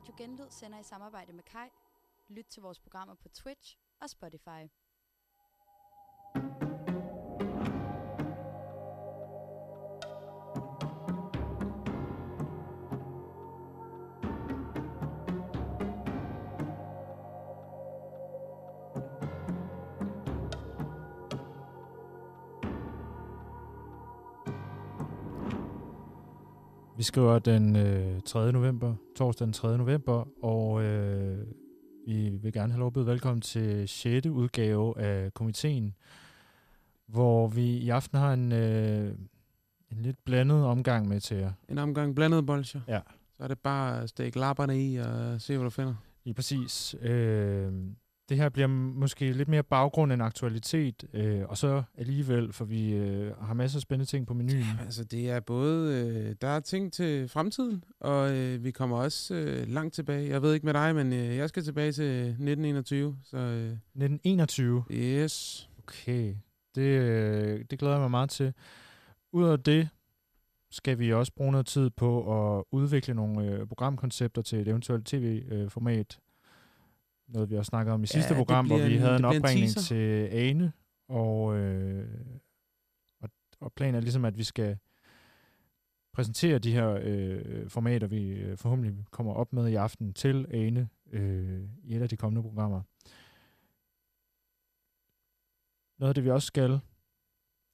Radio Genlyd sender i samarbejde med Kai. Lyt til vores programmer på Twitch og Spotify. Vi skriver den øh, 3. november, torsdag den 3. november, og øh, vi vil gerne have lov at byde velkommen til 6. udgave af komiteen, hvor vi i aften har en, øh, en lidt blandet omgang med til jer. En omgang blandet bolcher. Ja. Så er det bare at stikke lapperne i og se, hvad du finder. Lige præcis. Øh, det her bliver måske lidt mere baggrund end aktualitet, øh, og så alligevel, for vi øh, har masser af spændende ting på menuen. Ja, altså det er både, øh, der er ting til fremtiden, og øh, vi kommer også øh, langt tilbage. Jeg ved ikke med dig, men øh, jeg skal tilbage til 1921. Så, øh, 1921? Yes. Okay, det, øh, det glæder jeg mig meget til. Udover det skal vi også bruge noget tid på at udvikle nogle øh, programkoncepter til et eventuelt tv-format. Noget vi også snakkede om i sidste Ja, program, hvor vi en- havde en en opringning teaser. til Ane, og, øh, og, og planen er ligesom, at vi skal præsentere de her øh, formater, vi øh, forhåbentlig kommer op med i aften til Ane øh, i et af de kommende programmer. Noget af det, vi også skal,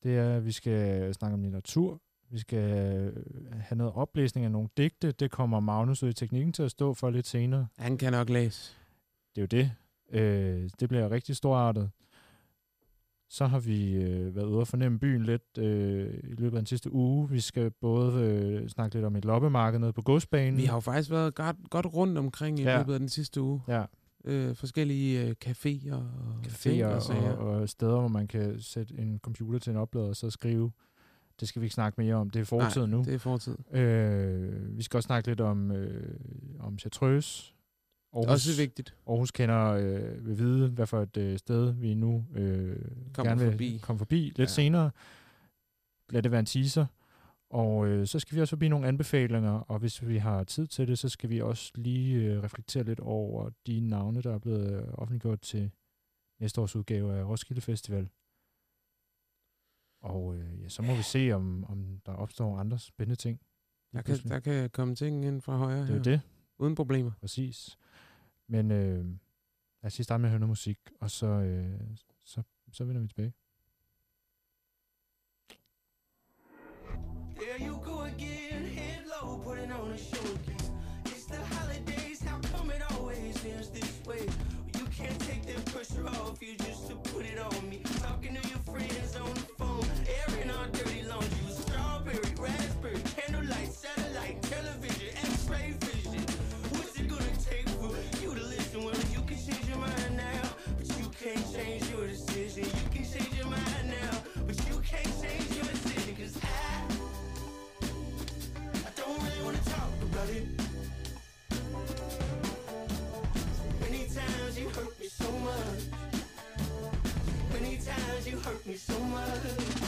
det er, at vi skal snakke om litteratur. Vi skal øh, have noget oplæsning af nogle digte. Det kommer Magnus ud i teknikken til at stå for lidt senere. Han kan nok læse. Det er jo det. Øh, det bliver rigtig storartet. Så har vi øh, været ude og fornemme byen lidt øh, i løbet af den sidste uge. Vi skal både øh, snakke lidt om et loppemarked nede på godsbanen. Vi har jo faktisk været godt, godt rundt omkring i Ja. løbet af den sidste uge. Ja. Øh, forskellige øh, caféer og caféer og og, og steder, hvor man kan sætte en computer til en oplader og så skrive. Det skal vi ikke snakke mere om. Det er fortid Nej, nu. det er fortid. Øh, vi skal også snakke lidt om, øh, om Chartreuse. Også vigtigt. Aarhus kender øh, vil vide, hvad for et øh, sted vi nu øh, Kommer gerne vil forbi. komme forbi lidt Ja. senere. Lad det være en teaser. Og øh, så skal vi også forbi nogle anbefalinger, og hvis vi har tid til det, så skal vi også lige øh, reflektere lidt over de navne, der er blevet øh, offentliggjort til næste års udgave af Roskilde Festival. Og øh, ja, så må vi se, om, om der opstår andre spændende ting. Der kan, der kan komme ting ind fra højre Det er her. det. Uden problemer. Præcis. Men øh, lad os lige starte med at høre noget musik, og så, øh, så, så vender vi tilbage. There you go again, head low, putting on a show again. It's the holidays, how come it always ends this way? You can't take the pressure off you just hurt me so much.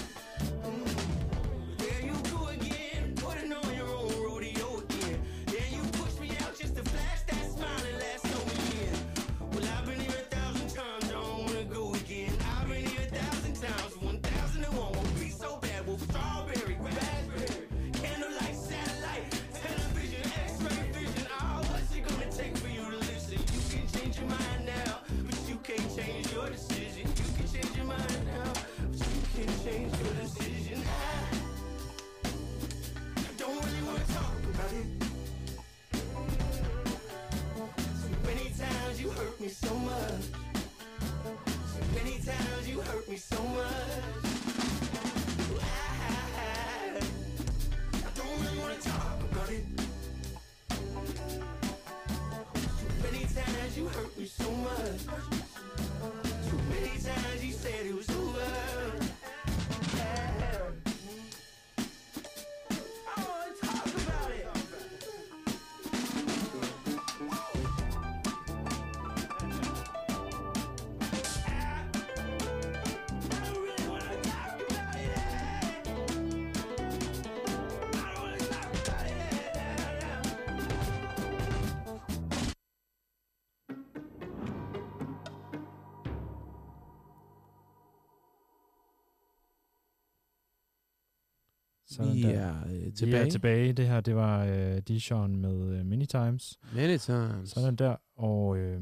Sådan Vi der. er øh, Vi tilbage. er tilbage. Det her, det var øh, Dijon med øh, Many Times. Many times. Sådan der. Og øh,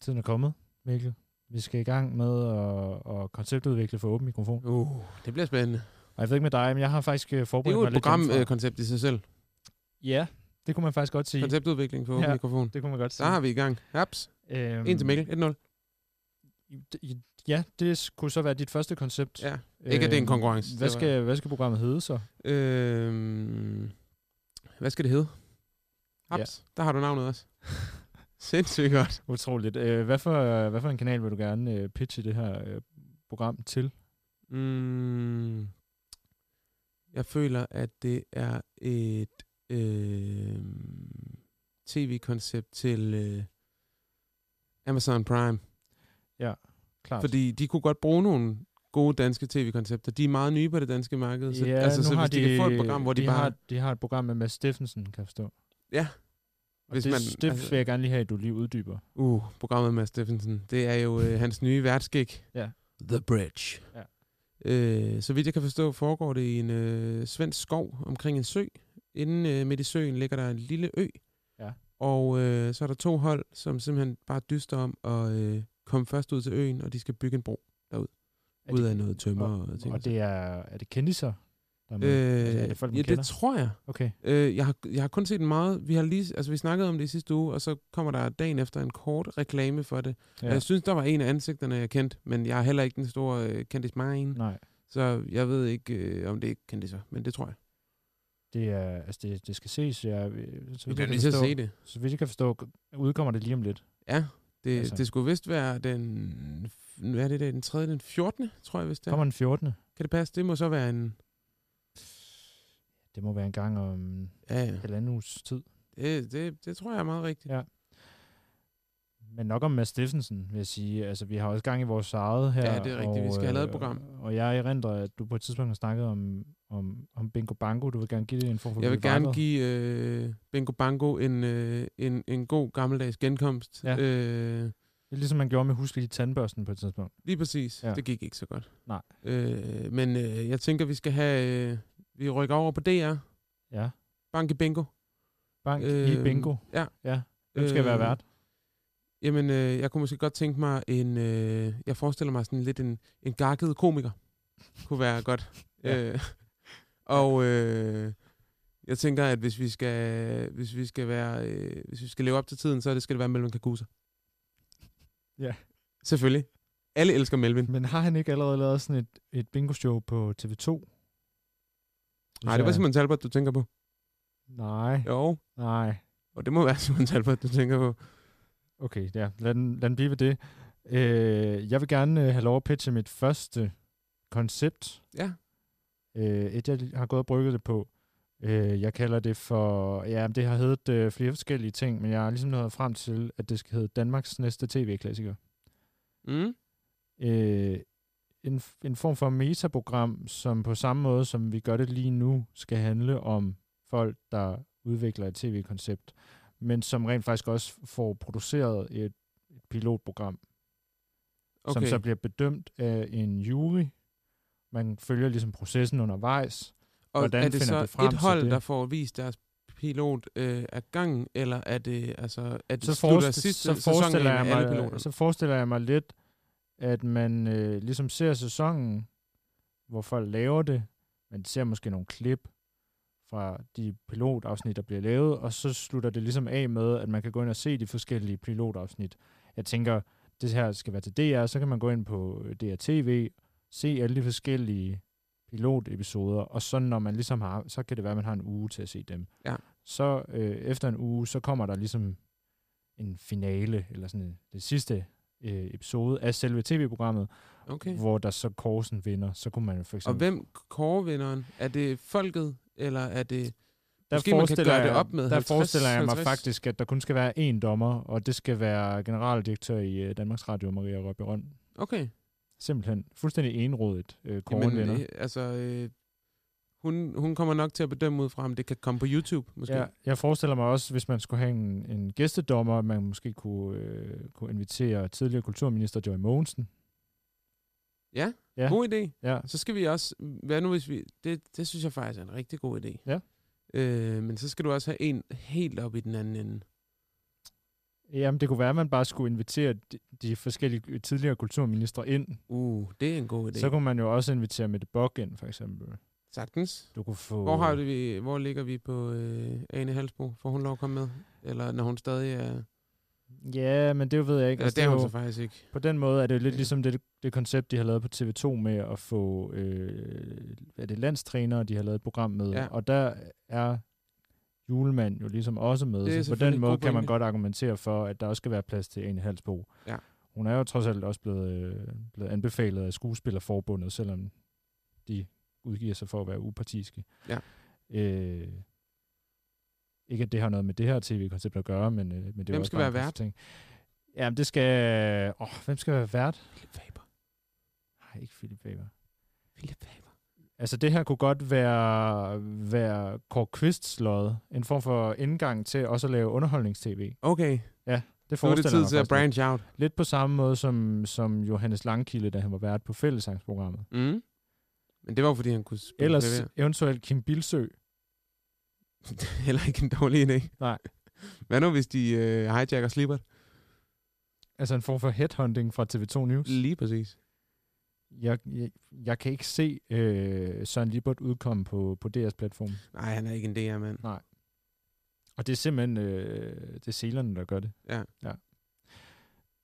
tiden er kommet, Mikkel. Vi skal i gang med at, at konceptudvikle for åben mikrofon. Uh, det bliver spændende. Og jeg ved ikke med dig, men jeg har faktisk øh, Det er forberedt jo mig et lidt programkoncept i sig selv. Ja, det kunne man faktisk godt sige. Konceptudvikling for åben Ja. mikrofon. Det kunne man godt sige. har vi i gang. Haps. Øhm, En til Mikkel. 1-0. Ja, det kunne så være dit første koncept. Ja. Ikke, at det er en konkurrence. Hvad skal, hvad skal programmet hedde så? Øhm, hvad skal det hedde? Haps. Der har du navnet også. Sindssygt godt. Utroligt. Øh, hvad, for, hvad for en kanal vil du gerne øh, pitche det her øh, program til? Mm, jeg føler, at det er et øh, tv-koncept til øh, Amazon Prime. Klart. Fordi de kunne godt bruge nogle gode danske tv-koncepter. De er meget nye på det danske marked. Så, ja, altså, så har hvis de, kan få et program, hvor de, de bare... Har, de har et program med Mads Steffensen, kan jeg forstå. Ja. Hvis det, man- det altså- vil jeg gerne lige have, at du lige uddyber. Uh, programmet med Steffensen. Det er jo øh, hans nye værtskik. Ja. The Bridge. Ja. Øh, så vidt jeg kan forstå, foregår det i en øh, svensk skov omkring en sø. Inden øh, midt i søen ligger der en lille ø. Ja. Og øh, så er der to hold, som simpelthen bare dyster om at øh, komme først ud til øen, og de skal bygge en bro Er ud det- af noget tømmer og, Og, ting. og det er, er det kendiser, der er med? øh, altså, er det folk, man ja, kender? det tror jeg. Okay. Øh, jeg, har, jeg har kun set meget... Vi har lige, altså vi snakkede om det i sidste uge, og så kommer der dagen efter en kort reklame for det. Ja. Jeg synes, der var en af ansigterne, jeg kendte, men jeg er heller ikke den store øh, kendis mine, Nej, så jeg ved ikke, øh, om det ikke kendiser, men det tror jeg. det, er, altså det, det skal ses. Jeg, så Vi vidt jeg kan forstå- se det. Så vidt jeg kan forstå, udkommer det lige om lidt. Ja, det, Altså. det skulle vist være den... Hvad er det, der, den 3. den 14. tror jeg vist det er. Kommer den 14. Kan det passe? Det må så være en... Det må være en gang om Ja, ja. halvanden uges tid. Det, det, det tror jeg er meget rigtigt. Ja. Men nok om Mads Steffensen, vil jeg sige. Altså, vi har også gang i vores eget her. Ja, det er rigtigt. Vi skal have lavet et program. Og jeg erindrer, at du på et tidspunkt har snakket om, om, om Bingo Bango. Du vil gerne give det en form for Jeg vil gerne give øh, Bingo Bango en, øh, en, en god gammeldags genkomst. Ja. Øh, Det er ligesom man gjorde med Husk i tandbørsten på et tidspunkt. Lige præcis. Ja. Det gik ikke så godt. Nej. Øh, men øh, jeg tænker, vi skal have... Øh, vi rykker over på DR. Ja. Banke Bingo. Bank øh, i Bingo. Ja. Ja. Hvem skal øh, være vært? Jamen, øh, jeg kunne måske godt tænke mig en... Øh, jeg forestiller mig sådan lidt en, en gakket komiker. kunne være godt. Ja. øh, og øh, jeg tænker, at hvis vi skal, hvis vi skal være, øh, hvis vi skal leve op til tiden, så det, skal det være Melvin Kakusa. Ja. Selvfølgelig. Alle elsker Melvin. Men har han ikke allerede lavet sådan et, et bingo-show på TV2? Nej, det var Simon Talbot, du tænker på. Nej, Jo, nej. og det må være Simon Talbot, du tænker på. Okay, ja. Lad den, lad den blive ved det. Øh, jeg vil gerne øh, have lov at pitche mit første koncept. Ja. Øh, et, jeg har gået og brygget det på. Øh, jeg kalder det for... Ja, det har heddet øh, flere forskellige ting, men jeg har ligesom nået frem til, at det skal hedde Danmarks næste tv-klassiker. Mm. Øh, en, en form for metaprogram, som på samme måde, som vi gør det lige nu, skal handle om folk, der udvikler et tv-koncept, men som rent faktisk også får produceret et, et pilotprogram, okay. som så bliver bedømt af en jury. Man følger ligesom processen undervejs. Og Hvordan er det så du frem et hold, det? der får vist deres pilot øh, af gangen, eller er det, altså, er det Så, slutter sidste så, forestiller jeg alle mig, piloter? så forestiller jeg mig lidt, at man øh, ligesom ser sæsonen, hvor folk laver det. Man ser måske nogle klip fra de pilotafsnit, der bliver lavet, og så slutter det ligesom af med, at man kan gå ind og se de forskellige pilotafsnit. Jeg tænker, det her skal være til DR, så kan man gå ind på øh, DRTV, se alle de forskellige pilotepisoder, og så når man ligesom har, så kan det være, at man har en uge til at se dem. Ja. Så øh, efter en uge, så kommer der ligesom en finale, eller sådan det sidste øh, episode af selve tv-programmet, Okay. hvor der så Korsen vinder. Så kunne man for Og eksempel... hvem kårer vinderen? Er det folket, eller er det... der måske man kan forestiller gøre det jeg- op med Der 50, forestiller jeg mig 50. faktisk, at der kun skal være én dommer, og det skal være generaldirektør i øh, Danmarks Radio, Maria Røbbe Røn. Okay. Simpelthen fuldstændig enrådet øh, vinder. øh, altså, øh, hun, hun kommer nok til at bedømme ud fra, om det kan komme på YouTube, måske. Ja, jeg forestiller mig også, hvis man skulle have en, en gæstedommer, man måske kunne, øh, kunne invitere tidligere kulturminister Joy Mogensen. Ja, Ja. god idé. Ja. Så skal vi også, hvad nu hvis vi, det, det synes jeg faktisk er en rigtig god idé. Ja. Øh, men så skal du også have en helt op i den anden ende. Jamen, det kunne være, at man bare skulle invitere de, de forskellige tidligere kulturministre ind. Uh, det er en god idé. Så kunne man jo også invitere Mette Bock ind, for eksempel. Sagtens. Du kunne få... Hvor, har vi, hvor ligger vi på øh, Ane Halsbro? Får hun lov at komme med? Eller når hun stadig er... Ja, men det ved jeg ikke. Eller Altså, det er hun jo, så faktisk ikke. på den måde er det jo lidt Ja. ligesom det, det koncept, de har lavet på TV2 med at få øh, er det landstrænere, de har lavet et program med. Ja. Og der er julemand jo ligesom også med. Det Så på den en måde kan man godt argumentere for, at der også skal være plads til en halsbo. Ja. Hun er jo trods alt også blevet, øh, blevet anbefalet af skuespillerforbundet, selvom de udgiver sig for at være upartiske. Ja. Øh, ikke at det har noget med det her tv-koncept at gøre, men, øh, men det er Hvem også skal være vært? Ting. Jamen, det skal... Åh, hvem skal være vært? Philip Faber. Nej, ikke Philip Faber. Philip Faber. Altså, det her kunne godt være, være Kåre Kvists lod. En form for indgang til også at lave underholdningstv. Okay, Det nu er det forestiller tid mig til at branch out. lidt. lidt på samme måde som, som Johannes Langkilde, da han var vært på fællesangsprogrammet. Mm. Men det var fordi han kunne spille Ellers klaver. eventuelt Kim Bilsø. Det er heller ikke en dårlig idé. Nej. Hvad nu, hvis de øh, hijacker Slipper? Altså en form for headhunting fra TV2 News. Lige præcis. Jeg, jeg, jeg kan ikke se øh, Søren Libert udkomme på, på DR's platform. Nej, han er ikke en DR-mand. Og det er simpelthen øh, det er selerne, der gør det. Ja. ja.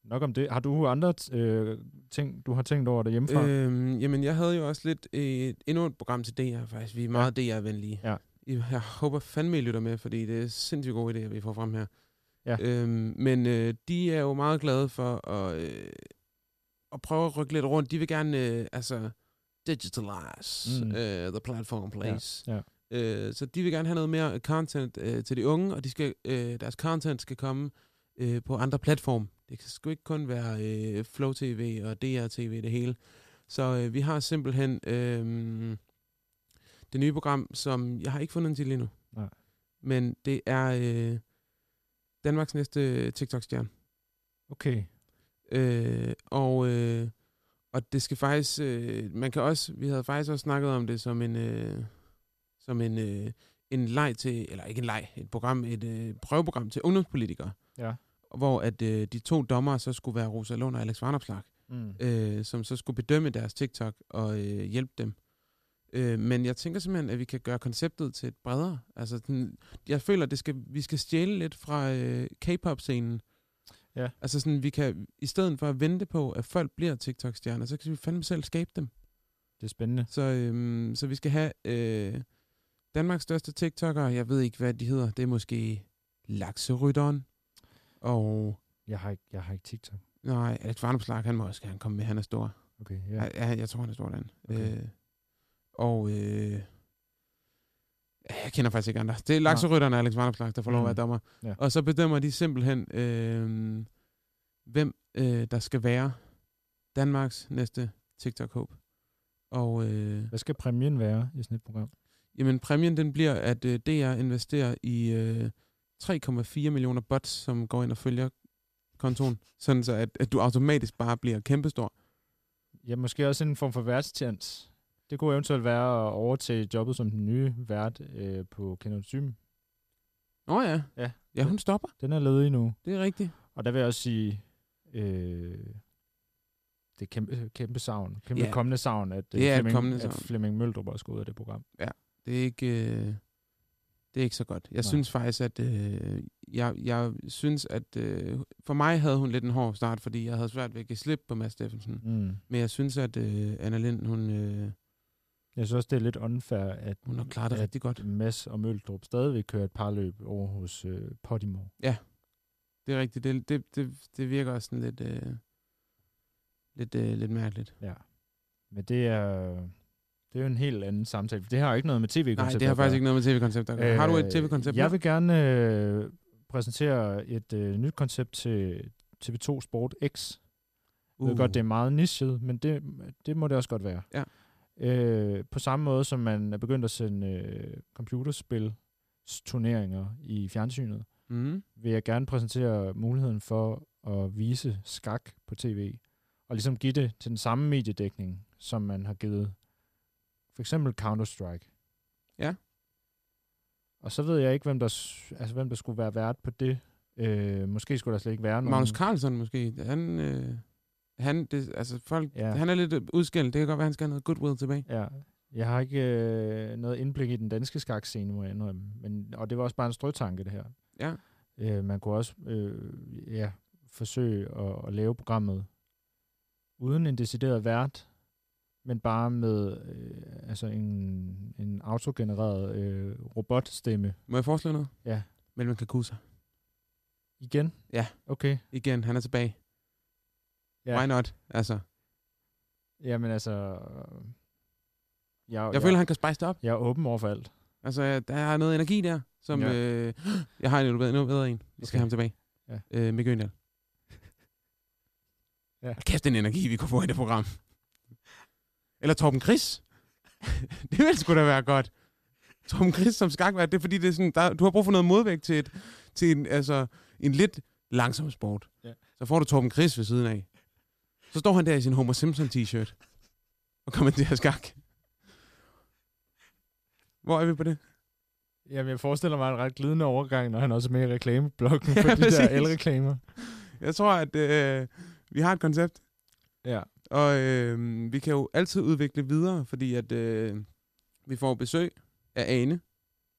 Nok om det. Har du andre øh, ting, du har tænkt over det hjemmefra? Øh, Øhm, jamen, jeg havde jo også lidt et, endnu et program til DR, faktisk. Vi er meget DR-venlige. Ja. Jeg håber fandme, I lytter med, fordi det er sindssygt gode idéer, vi får frem her. Ja. Øhm, men øh, de er jo meget glade for at, øh, at prøve at rykke lidt rundt. De vil gerne, øh, altså, digitalize Mm. uh, the platform, please. ja. Øh, så de vil gerne have noget mere content øh, til de unge, og de skal, øh, deres content skal komme øh, på andre platforme. Det kan sgu ikke kun være øh, Flow TV og DR TV det hele. Så øh, vi har simpelthen øh, det nye program, som jeg har ikke fundet en titel endnu. Nej. Men det er øh, Danmarks næste TikTok-stjerne. okay. Øh, og, øh, og det skal faktisk, øh, man kan også, vi havde faktisk også snakket om det som en, øh, som en, øh, en leg til, eller ikke en leg, et program, et øh, prøveprogram til ungdomspolitikere, Ja. hvor at øh, de to dommere så skulle være Rosa Lund og Alex Vanopslagh, Mm. øh, som så skulle bedømme deres TikTok og øh, hjælpe dem. Øh, men jeg tænker simpelthen, at vi kan gøre konceptet til et bredere. Altså, den, jeg føler, at det skal, vi skal stjæle lidt fra øh, K-pop-scenen. Ja. Altså sådan, vi kan, i stedet for at vente på, at folk bliver TikTok-stjerner, så kan vi fandme selv skabe dem. Det er spændende. Så, øhm, så vi skal have øh, Danmarks største TikToker. Jeg ved ikke, hvad de hedder. Det er måske Lakserytteren. Og Jeg har ikke, jeg har ikke TikTok. nej, Alex Varnopslag, han må også gerne komme med. Han er stor. Okay, Ja. ja. Ja, jeg tror, han er stor, den. Okay. Øh, og øh, jeg kender faktisk ikke andre. Det er Lakserytteren og Alex Varnopslag, der får lov at være Mm. dommer. Ja. Og så bedømmer de simpelthen, øh, hvem øh, der skal være Danmarks næste TikTok-håb. Og øh, Hvad skal præmien være i sådan et program? Jamen, præmien den bliver, at øh, DR investerer i øh, 3,4 millioner bots, som går ind og følger kontoen, sådan så at, at du automatisk bare bliver kæmpestor. Ja, måske også en form for værtstjans. Det kunne eventuelt være at overtage jobbet som den nye vært øh, på Kender Sym. Åh oh, ja. Ja. Ja, hun stopper. Den er ledig nu. Det er rigtigt. Og der vil jeg også sige, øh, det er kæmpe, kæmpe savn. Kæmpe Ja. kommende savn, at, øh, Det er Flemming, kommende at savn. Flemming Møldrup også skal ud af det program. Det er ikke, øh, det er ikke så godt. Jeg Nej. synes faktisk, at øh, jeg, jeg synes, at øh, for mig havde hun lidt en hård start, fordi jeg havde svært ved at give slip på Mads Steffensen. Mm. Men jeg synes, at øh, Anna Lind, hun, øh, Jeg synes også, det er lidt unfair, at, hun har klaret det at rigtig godt. Mads og Møldrup stadigvæk kører et parløb over hos øh, Podimo. Det er rigtigt. Det, det, det, det virker også sådan lidt, øh, lidt, øh, lidt mærkeligt. Ja. Men det er, det er jo en helt anden samtale. Det har jo ikke noget med tv-koncept Nej, det har faktisk ikke noget med tv-koncept gøre. Har du et tv-koncept? Jeg vil gerne øh, præsentere et øh, nyt koncept til TV2 Sport X. Jeg ved godt, det er meget nichet, men det, det må det også godt være. Ja. Øh, på samme måde, som man er begyndt at sende øh, computerspil turneringer i fjernsynet, Mm. vil jeg gerne præsentere muligheden for at vise skak på tv. og ligesom give det til den samme mediedækning, som man har givet for eksempel Counter-Strike. Ja. Og så ved jeg ikke, hvem der, altså, hvem der skulle være vært på det. Øh, måske skulle der slet ikke være nogen. Magnus Carlsen måske. Han, øh, han, det, altså folk, Ja. han er lidt øh, udskældt. Det kan godt være, han skal have noget goodwill tilbage. Ja, jeg har ikke øh, noget indblik i den danske skakscene, må jeg indrømme. Men, og det var også bare en strøtanke, det her. Ja. Øh, man kunne også øh, ja, forsøge at, at lave programmet uden en decideret vært, men bare med øh, altså en, en autogenereret øh, robotstemme. Må jeg foreslå noget? Ja. Melvin Kakusa. Igen? Ja. Okay. Igen, han er tilbage. Ja. Why not? Altså, Jamen altså... Jeg, jeg føler, han kan spice det op. jeg er åben over for alt. Altså, der er noget energi der, som... Ja. Øh, jeg har en endnu bedre, endnu bedre en. Vi skal Okay. have ham tilbage. Ja. Øh, Mikke Øndal. Ja. Kæft, den energi, vi kunne få i det program. Eller Torben Chris. det ville sgu da være godt. Torben Chris som skakvært, det er fordi, det er sådan, der, du har brug for noget modvægt til, et, til en, altså, en lidt langsom sport. Ja. Så får du Torben Chris ved siden af. Så står han der i sin Homer Simpson t-shirt og kommenterer skak. Hvor er vi på det? Jamen, jeg forestiller mig en ret glidende overgang, når han også er med i reklameblokken Ja, for de præcis. der elreklamer. Jeg tror, at øh, vi har et koncept, Ja. og øh, vi kan jo altid udvikle videre, fordi at øh, vi får besøg af Ane.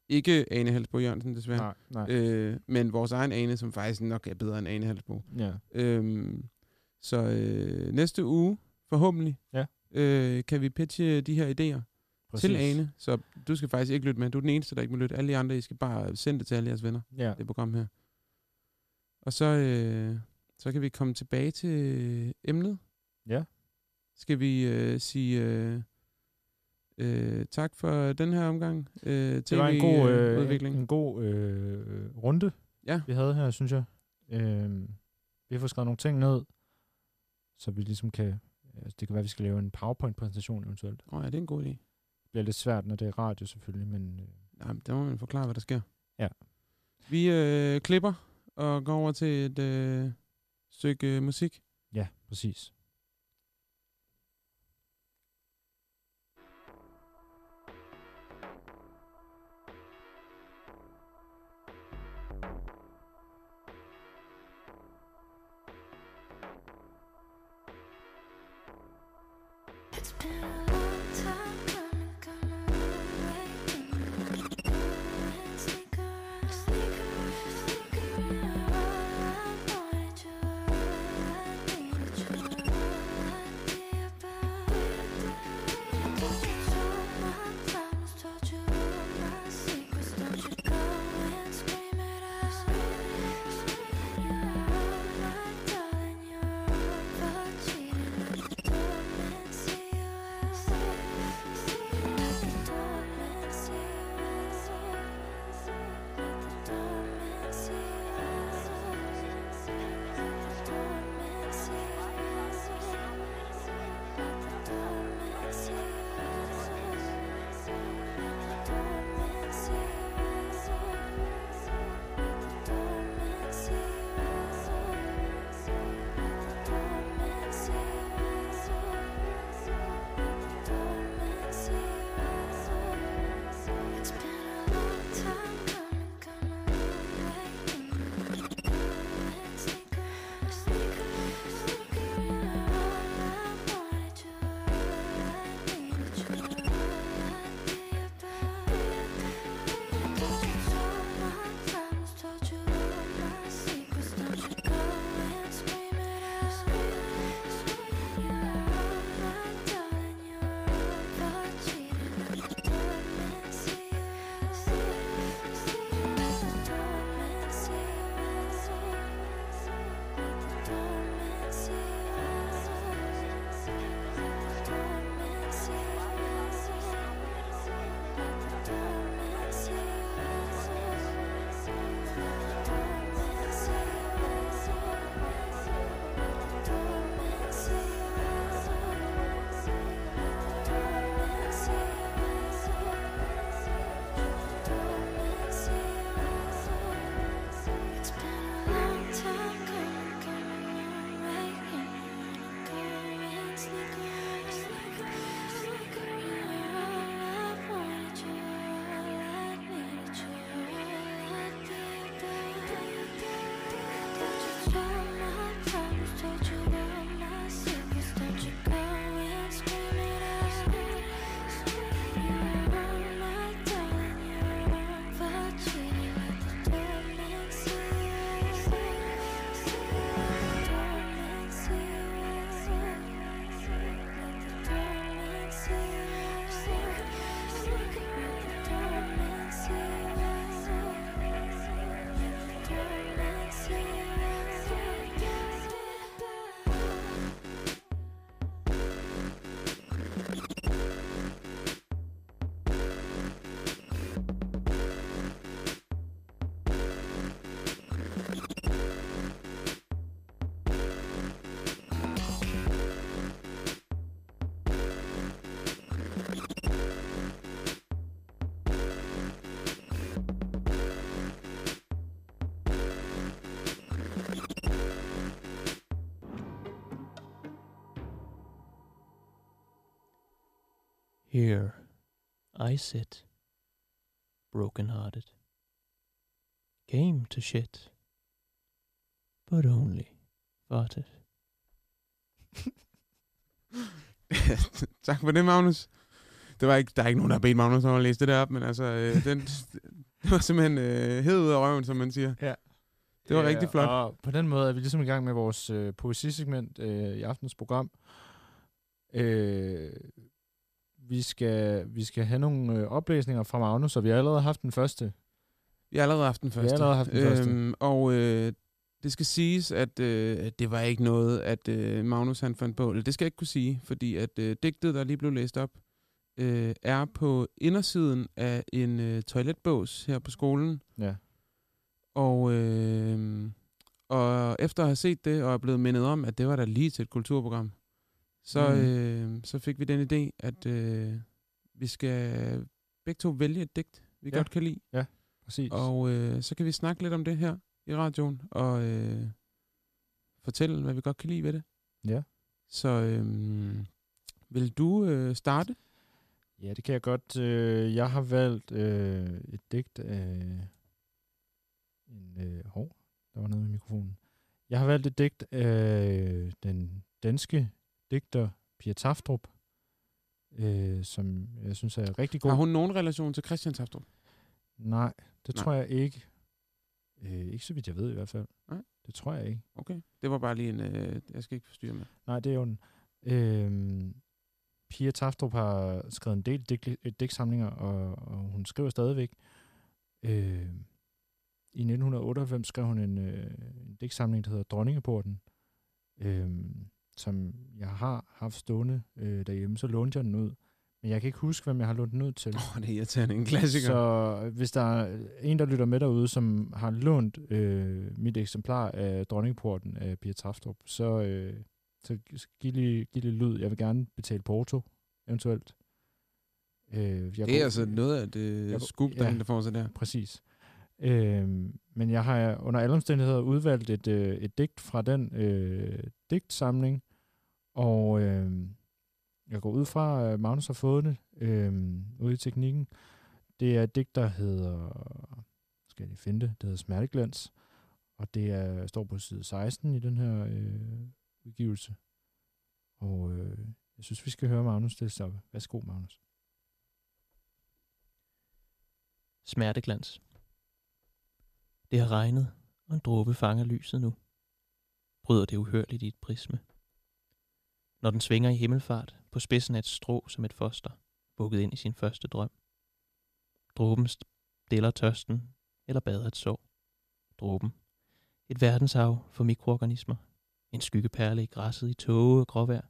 Ikke Ane Halsbo Jørgensen, desværre. Nej, nej. Øh, men vores egen Ane, som faktisk nok er bedre end Ane Halsbo. Ja. Øhm, så øh, næste uge, forhåbentlig, Ja. øh, kan vi pitche de her idéer Præcis. til Ane. Så du skal faktisk ikke lytte med. Du er den eneste, der ikke må lytte. Alle de andre, I skal bare sende det til alle jeres venner, Ja. det program her. Og så, øh, så kan vi komme tilbage til emnet. Ja. Skal vi øh, sige øh, øh, tak for den her omgang? Øh, Det var en god, øh, udvikling. en, en god øh, runde, Ja. vi havde her, synes jeg. Øh, vi har fået skrevet nogle ting ned, så vi ligesom kan... Altså, det kan være, at vi skal lave en PowerPoint-præsentation eventuelt. Åh oh, ja, det er en god idé. Det bliver lidt svært, når det er radio selvfølgelig, men... Øh, Jamen, der må man forklare, hvad der sker. Ja. Vi øh, klipper og går over til et øh, stykke øh, musik. ja, præcis. Here I sit, broken-hearted. Came to shit, but only farted. tak for det, Magnus. Det var ikke, der er ikke nogen, der har bedt Magnus om at læse det der op, men altså, øh, den, det var simpelthen øh, hed ud af røven, som man siger. Ja. Det var rigtig flot. Og på den måde er vi ligesom i gang med vores øh, poesisegment øh, i aftens program. Øh, vi, skal, vi skal have nogle øh, oplæsninger fra Magnus, og vi har allerede haft den første. Vi har allerede haft den første. har allerede haft den første. Øhm, og øh, det skal siges, at øh, det var ikke noget, at øh, Magnus han fandt på. Eller det skal jeg ikke kunne sige, fordi at øh, digtet, der lige blev læst op, øh, er på indersiden af en øh, toiletbås her på skolen. Ja. Og, øh, og efter at have set det, og er blevet mindet om, at det var der lige til et kulturprogram, så, Mm. øh, så fik vi den idé, at øh, vi skal begge to vælge et digt, vi Ja. ja. godt kan lide. Præcis. Og øh, så kan vi snakke lidt om det her i radioen, og øh, fortælle, hvad vi godt kan lide ved det. Ja. Så øh, vil du øh, starte? Ja, det kan jeg godt. Øh, jeg har valgt øh, et digt af en... Øh, hov, der var noget med mikrofonen. Jeg har valgt et digt af den danske digter Pia Taftrup, øh, som jeg synes er rigtig god. Har hun nogen relation til Christian Taftrup? Nej, det Nej. tror jeg ikke. Øh, ikke så vidt jeg ved i hvert fald. Nej. Det tror jeg ikke. Okay. Det var bare lige en... Øh, jeg skal ikke forstyrre med. Nej, det er jo den. Øhm, Pia Taftrup har skrevet en del digt, øh, digtsamlinger, og, og hun skriver stadigvæk. Øh, I 1998 skrev hun en, øh, en digtsamling, der hedder Dronningeporten, øh, som jeg har haft stående øh, derhjemme. Så lånte jeg den ud. Men jeg kan ikke huske, hvem jeg har lånt den ud til. Åh, oh, det er irriterende. En klassiker. Så hvis der er en, der lytter med derude, som har lånt øh, mit eksemplar af Dronningporten af Pia Traftrup, så, øh, så giv lige, giv lige lyd. Jeg vil gerne betale porto, eventuelt. Øh, jeg det er går- altså noget af det scoop, der, ja. der får sig der. Præcis. Øh, men jeg har under alle omstændigheder udvalgt et, øh, et digt fra den øh, digtsamling, og øh, jeg går ud fra, at Magnus har fået det øh, ude i teknikken. Det er et digt, der hedder, skal jeg lige finde det, det hedder Smerteglans, og det er, står på side 16 i den her øh, udgivelse. Og øh, jeg synes, vi skal høre Magnus det op. Værsgo, Magnus. Smerteglans. Det har regnet, og en dråbe fanger lyset nu. Bryder det uhørligt i et prisme. Når den svinger i himmelfart på spidsen af et strå som et foster, bukket ind i sin første drøm. Dråben stiller tørsten, eller bader et sår. Dråben. Et verdenshav for mikroorganismer. En skyggeperle i græsset i tåge og gråvejr.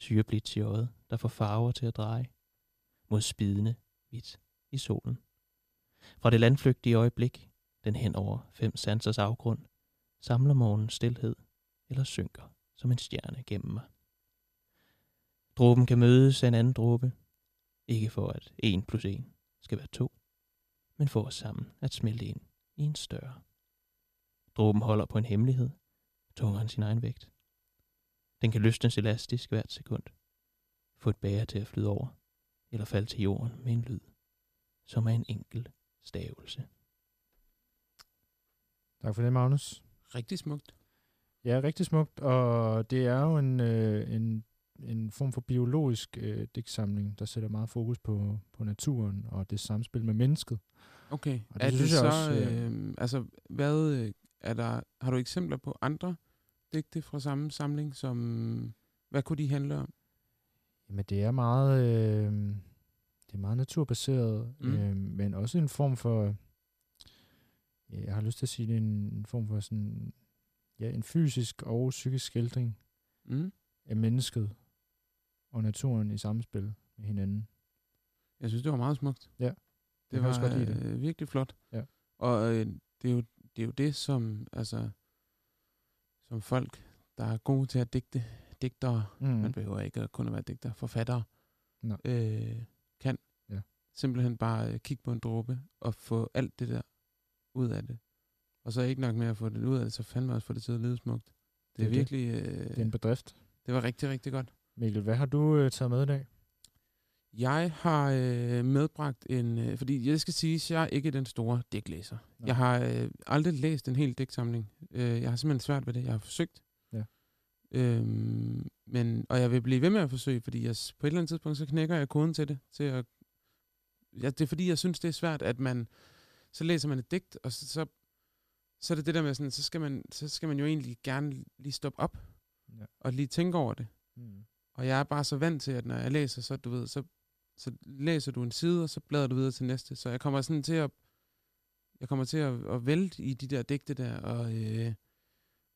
Syreblitz i øjet, der får farver til at dreje. Mod spidende hvidt i solen. Fra det landflygtige øjeblik, den hen over fem sansers afgrund, samler morgens stilhed eller synker som en stjerne gennem mig. Dråben kan mødes af en anden dråbe, ikke for at en plus en skal være to, men for os sammen at smelte ind i en større. Dråben holder på en hemmelighed, tungere end sin egen vægt. Den kan løsnes elastisk hvert sekund, få et bære til at flyde over, eller falde til jorden med en lyd, som er en enkel stavelse. Tak for det, Magnus. Rigtig smukt. Ja, rigtig smukt, og det er jo en, øh, en, en form for biologisk øh, digtsamling, der sætter meget fokus på, på naturen og det samspil med mennesket. Okay. Og det er det synes jeg så, også, øh, øh, altså, hvad øh, er der, har du eksempler på andre digte fra samme samling, som, hvad kunne de handle om? Jamen, det er meget, øh, det er meget naturbaseret, Mm. øh, men også en form for, jeg har lyst til at sige, det er en, form for sådan, ja, en fysisk og psykisk skildring Mm. af mennesket og naturen i samspil med hinanden. Jeg synes, det var meget smukt. Ja, Det kan var også godt lide det. øh, virkelig flot. Ja. Og øh, det, er jo, det er jo det, som, altså, som folk, der er gode til at digte, digtere, Mm. man behøver ikke kun at være digter, forfattere, Nej. øh, kan Ja. simpelthen bare øh, kigge på en dråbe og få alt det der ud af det. Og så ikke nok med at få det ud af det, så fandme også få det til at lyde smukt. Det Det er, det. virkelig, øh, Det er en bedrift. det var rigtig, rigtig godt. Mikkel, hvad har du øh, taget med i dag? Jeg har øh, medbragt en... Øh, fordi jeg skal sige, at jeg er ikke den store digtlæser. Nej. Jeg har øh, aldrig læst en hel digtsamling. Øh, jeg har simpelthen svært ved det. Jeg har forsøgt. Ja. Øhm, men, og jeg vil blive ved med at forsøge, fordi jeg, på et eller andet tidspunkt, så knækker jeg koden til det. Til at, ja, det er fordi, jeg synes, det er svært, at man... Så læser man et digt, og så, så, så er det det der med sådan, så skal, man, så skal man jo egentlig gerne lige stoppe op Ja. og lige tænke over det. Mm. Og jeg er bare så vant til, at når jeg læser, så, du ved, så, så læser du en side, og så bladrer du videre til næste. Så jeg kommer sådan til at, jeg kommer til at, at vælte i de der digte der, og, øh,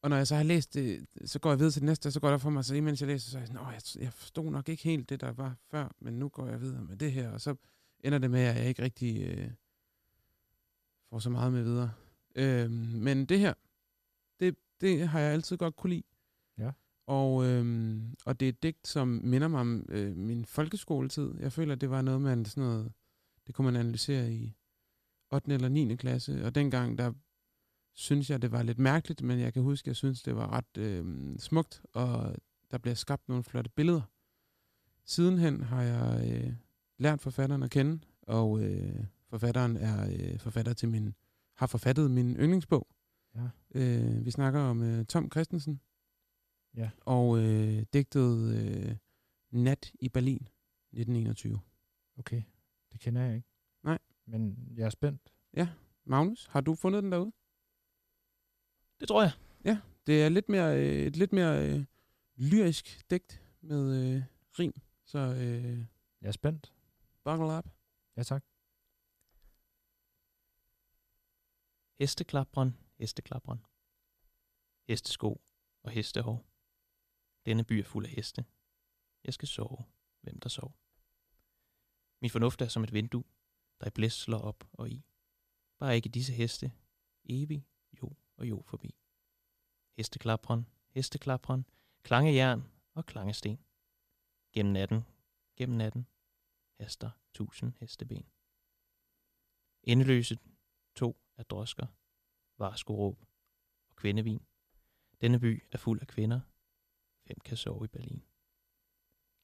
og når jeg så har læst det, så går jeg videre til det næste, og så går der for mig, så imens jeg læser, så er jeg sådan, Nå, jeg, jeg forstod nok ikke helt det, der var før, men nu går jeg videre med det her, og så ender det med, at jeg ikke rigtig øh, får så meget med videre. Øh, men det her, det, det har jeg altid godt kunne lide. Ja. Og, øhm, og det er et digt, som minder mig om øh, min folkeskoletid. Jeg føler, det var noget, man sådan noget, det kunne man analysere i 8. eller 9. klasse. Og dengang, der synes jeg, det var lidt mærkeligt, men jeg kan huske, jeg synes, det var ret øh, smukt, og der bliver skabt nogle flotte billeder. Sidenhen har jeg øh, lært forfatteren at kende, og øh, forfatteren er øh, forfatter til min, har forfattet min yndlingsbog. Ja. Øh, vi snakker om øh, Tom Christensen, Ja. og øh, digtet øh, Nat i Berlin 1921. Okay, det kender jeg ikke. Nej. Men jeg er spændt. Magnus, har du fundet den derude? Det tror jeg. Det er lidt mere, øh, et lidt mere øh, lyrisk digt med øh, rim, så øh, Jeg er spændt. buckle up. Ja, tak. Hesteklapperen, hesteklapperen, Hestesko og hestehår. Denne by er fuld af heste. Jeg skal sove. Hvem der sov. Min fornuft er som et vindue, der i blæs slår op og i. Bare ikke disse heste. Evig, jo og jo forbi. Hesteklapperen, hesteklapperen, Klange jern og klange sten. Gennem natten, gennem natten. Haster tusind hesteben. Endeløse to af drosker, varskoråb og kvindevin. Denne by er fuld af kvinder. Hvem kan sove i Berlin?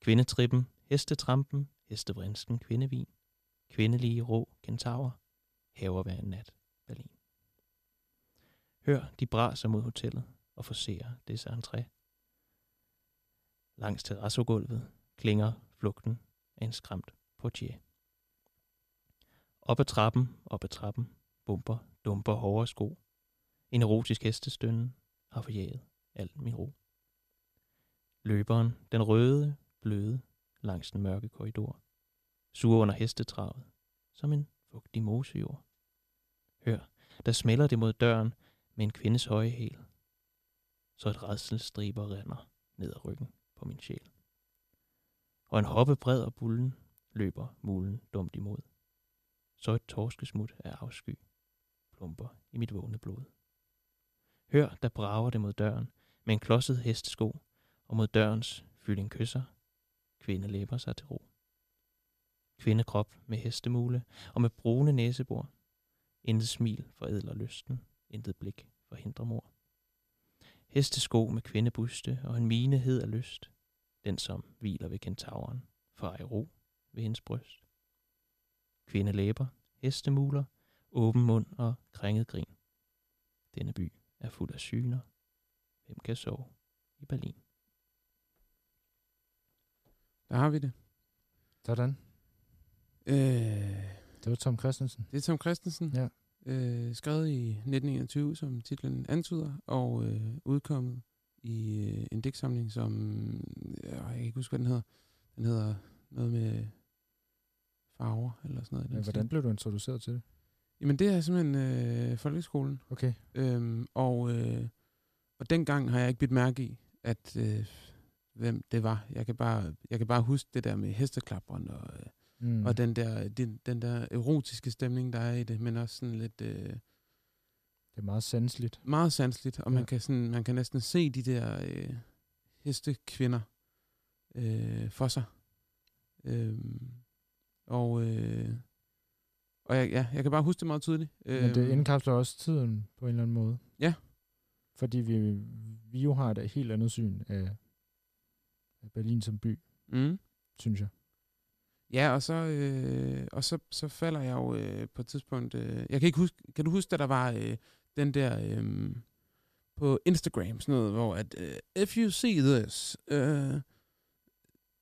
Kvindetrippen, hestetrampen, hestevrinsken, kvindevin. Kvindelige rå kentaurer, haver hver nat Berlin. Hør, de braser mod hotellet og forser dets entré. Langs terrassogulvet klinger flugten af en skræmt portier. Op ad trappen, op ad trappen, bumper, dumper hårde sko. En erotisk hestestønne har forjaget al min ro. Løberen, den røde, bløde, langs den mørke korridor, suger under hestetravet, som en fugtig mosejord. Hør, der smelter det mod døren med en kvindes høje hæl, så et redselstriber render ned ad ryggen på min sjæl. Og en hoppe bred og bullen løber mulen dumt imod. Så et torskesmut af afsky plumper i mit vågne blod. Hør, der brager det mod døren med en klodset hestesko, og mod dørens fylding kysser, kvinde læber sig til ro. Kvindekrop med hestemule og med brune næsebor. Intet smil forædler lysten, intet blik forhindrer mor. Hestesko med kvindebuste og en mine hed af lyst, den som hviler ved kentauren, for ej ro ved hendes bryst. Kvindelæber, hestemuler, åben mund og krænget grin. Denne by er fuld af syner. Hvem kan sove i Berlin? Der har vi det. Sådan. Øh, Det var Tom Christensen. det er Tom Christensen. Ja. Øh, skrevet i 1921, som titlen antyder, og øh, udkommet i øh, en digtsamling, som... Øh, jeg kan ikke huske, hvad den hedder. Den hedder noget med farver, eller sådan noget. Men hvordan blev du introduceret til det? Jamen, det er simpelthen øh, folkeskolen. Okay. Øhm, og, øh, og dengang har jeg ikke bidt mærke i, at øh, hvem det var. Jeg kan bare, jeg kan bare huske det der med hesteklapperen og, øh, Mm. og den der, den, den der erotiske stemning, der er i det, men også sådan lidt øh, Det er meget sanseligt. meget sandsligt, og Ja. man, kan sådan, man kan næsten se de der øh, hestekvinder øh, for sig. Øhm, og øh, og jeg, ja, jeg kan bare huske det meget tydeligt. Men det Øhm, indkapsler også tiden på en eller anden måde. Ja. Fordi vi, vi jo har et helt andet syn af, af Berlin som by, mm. synes jeg. Ja, og så, øh, og så, så falder jeg jo øh, på et tidspunkt... Øh, jeg kan ikke huske... Kan du huske, at der var øh, den der... Øh, på Instagram, sådan noget, hvor at... Øh, if you see this, uh,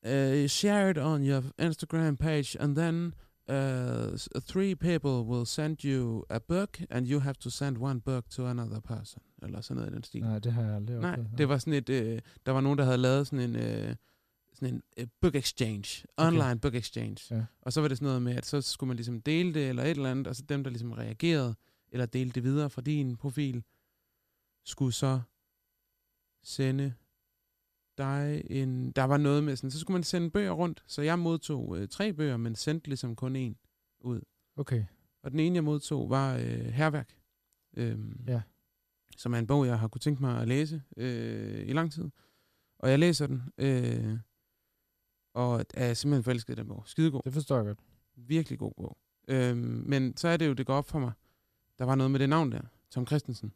uh, share it on your Instagram page, and then uh, three people will send you a book, and you have to send one book to another person. Eller sådan noget i den stil. Nej, det har jeg aldrig Nej, oplevet. det var sådan et, øh, der var nogen, der havde lavet sådan en, øh, sådan en øh, book exchange, online okay. book exchange. Ja. Og så var det sådan noget med, at så skulle man ligesom dele det, eller et eller andet, og så dem, der ligesom reagerede, eller delte det videre fra din profil, skulle så sende dig en... Der var noget med sådan, så skulle man sende bøger rundt, så jeg modtog øh, tre bøger, men sendte ligesom kun en ud. Okay, Og den ene, jeg modtog, var øh, Herværk. Øhm, Ja. Som er en bog, jeg har kunne tænke mig at læse øh, i lang tid. Og jeg læser den, øh, og er simpelthen forelsket i den bog. Skidegod. det forstår jeg godt. Virkelig god bog. Øhm, men så er det jo, det går op for mig. Der var noget med det navn der, Tom Christensen.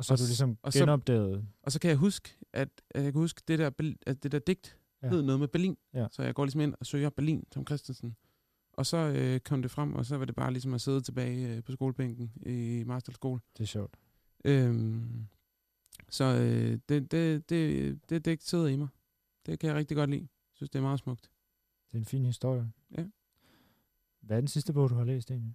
Og så har du ligesom og så- genopdaget... Og så kan jeg huske, at, at jeg kan huske, det der, at det der digt Ja. hed noget med Berlin. Ja. Så jeg går ligesom ind og søger Berlin, Tom Christensen. Og så øh, kom det frem, og så var det bare ligesom at sidde tilbage øh, på skolebænken i Masterskole. Det er sjovt. Øhm, så øh, det, det, det, det digt sidder i mig. Det kan jeg rigtig godt lide. Jeg synes, det er meget smukt. Det er en fin historie. Ja. Hvad er den sidste bog, du har læst egentlig?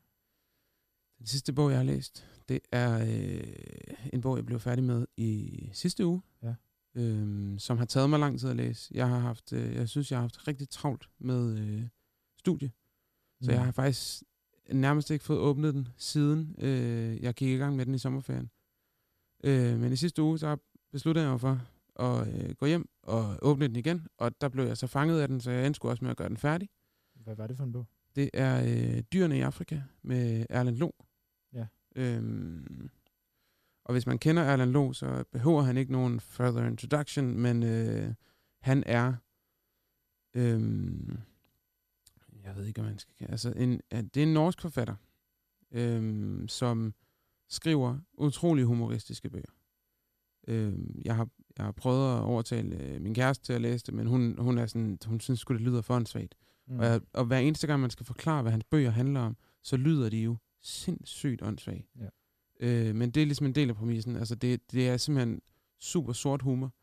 Den sidste bog, jeg har læst, det er øh, en bog, jeg blev færdig med i sidste uge. Ja. Øhm, som har taget mig lang tid at læse. Jeg har haft, øh, jeg synes, jeg har haft rigtig travlt med øh, studie. Så jeg har faktisk nærmest ikke fået åbnet den, siden øh, jeg gik i gang med den i sommerferien. Øh, men i sidste uge, så besluttede jeg mig for at øh, gå hjem og åbne den igen, og der blev jeg så fanget af den, så jeg endte også med at gøre den færdig. Hvad var det for en bog? Det er øh, Dyrene i Afrika med Erland Lo. Ja. Øhm, og hvis man kender Erland Lo, så behøver han ikke nogen further introduction, men øh, han er, øhm, jeg ved ikke, om man skal altså en, det er en norsk forfatter, øhm, som skriver utrolig humoristiske bøger. Øhm, jeg, har, jeg har prøvet at overtale øh, min kæreste til at læse det, men hun, hun, er sådan, hun synes sgu, det lyder for åndssvagt. Mm. Og, og hver eneste gang, man skal forklare, hvad hans bøger handler om, så lyder de jo sindssygt åndssvagt. Ja. Øh, men det er ligesom en del af præmissen. Altså, det, det er simpelthen super sort humor.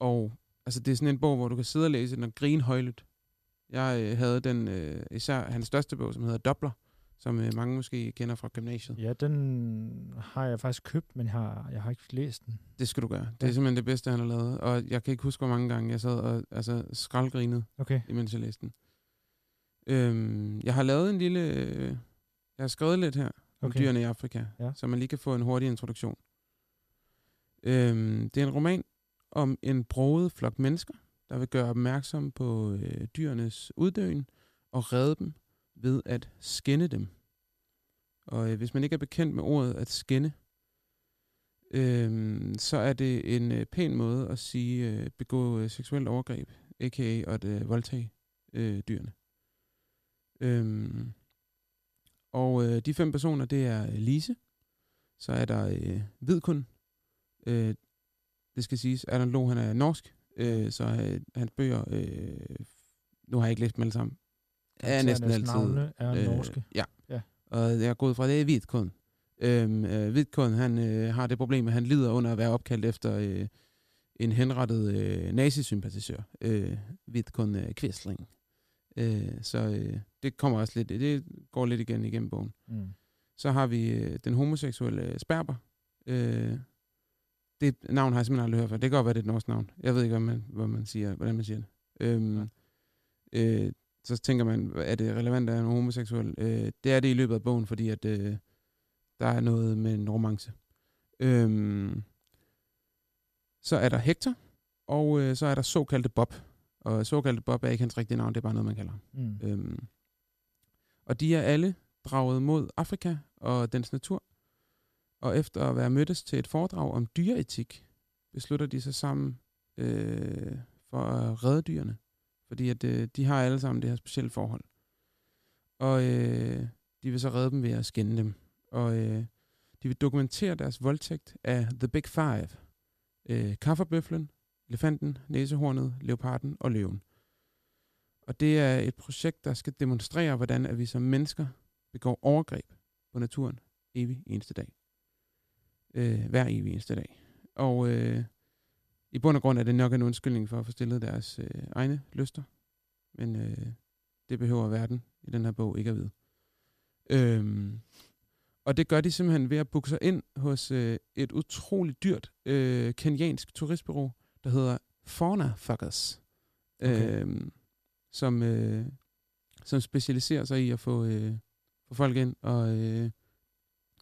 Og altså, det er sådan en bog, hvor du kan sidde og læse den og grine højlydt. Jeg øh, havde den, øh, især hans største bog, som hedder Dobler, som øh, mange måske kender fra gymnasiet. Ja, den har jeg faktisk købt, men jeg har, jeg har ikke læst den. Det skal du gøre. Det er Ja. simpelthen det bedste, han har lavet. Og jeg kan ikke huske, hvor mange gange jeg sad og altså, skraldgrinede. Okay. imens jeg læste den. Øhm, jeg har lavet en lille... Øh, jeg har skrevet lidt her om Okay. dyrene i Afrika, Ja. så man lige kan få en hurtig introduktion. Øhm, det er en roman om en broget flok mennesker, der vil gøre opmærksom på øh, dyrenes uddøen og redde dem ved at skænde dem. Og øh, hvis man ikke er bekendt med ordet at skænde, øhm, så er det en øh, pæn måde at sige øh, begå øh, seksuelt overgreb, a.k.a. at øh, voldtage øh, dyrene. Øhm, og øh, de fem personer, det er øh, Lise, så er der øh, Vidkun, øh, det skal siges, Allan Lo, han er norsk, øh, så øh, hans bøger, øh, nu har jeg ikke læst dem alle sammen, er næsten Karakterernes altid navne er norske. Ja. Ja. Og jeg er gået fra det er Vidkun. Øhm, øh, Vidkun, han øh, har det problem, at han lider under at være opkaldt efter øh, en henrettet øh, nazisympatisør, øh, Vidkun øh, Quisling. Øh, så øh, det kommer også lidt, det går lidt igen igennem bogen. Mm. Så har vi øh, den homoseksuelle Sperber. Øh, det navn har jeg simpelthen aldrig hørt før. Det kan godt være, det er et norsk navn. Jeg ved ikke, hvad man, hvad man siger, hvordan man siger det. Øhm, øh, så tænker man, er det relevant at en homoseksuel? Øh, det er det i løbet af bogen, fordi at, øh, der er noget med en romance. Øhm, så er der Hector, og øh, så er der såkaldte Bob. Og såkaldte Bob er ikke hans rigtige navn, det er bare noget, man kalder ham. Mm. Øhm, og de er alle draget mod Afrika og dens natur. Og efter at være mødtes til et foredrag om dyreetik, beslutter de sig sammen øh, for at redde dyrene. Fordi at, øh, de har alle sammen det her specielle forhold. Og øh, de vil så redde dem ved at skænde dem. Og øh, de vil dokumentere deres voldtægt af The Big Five. Øh, kaffebøflen, elefanten, næsehornet, leoparden og løven. Og det er et projekt, der skal demonstrere, hvordan at vi som mennesker begår overgreb på naturen evig eneste dag. Øh, hver evig eneste dag. Og øh, i bund og grund er det nok en undskyldning for at få stillet deres øh, egne lyster. Men øh, det behøver verden i den her bog ikke at vide. Øhm, og det gør de simpelthen ved at booke sig ind hos øh, et utroligt dyrt øh, kenyansk turistbureau, der hedder Fauna Fuckers. Okay. Øhm, som, øh, som specialiserer sig i at få, øh, få folk ind, og øh,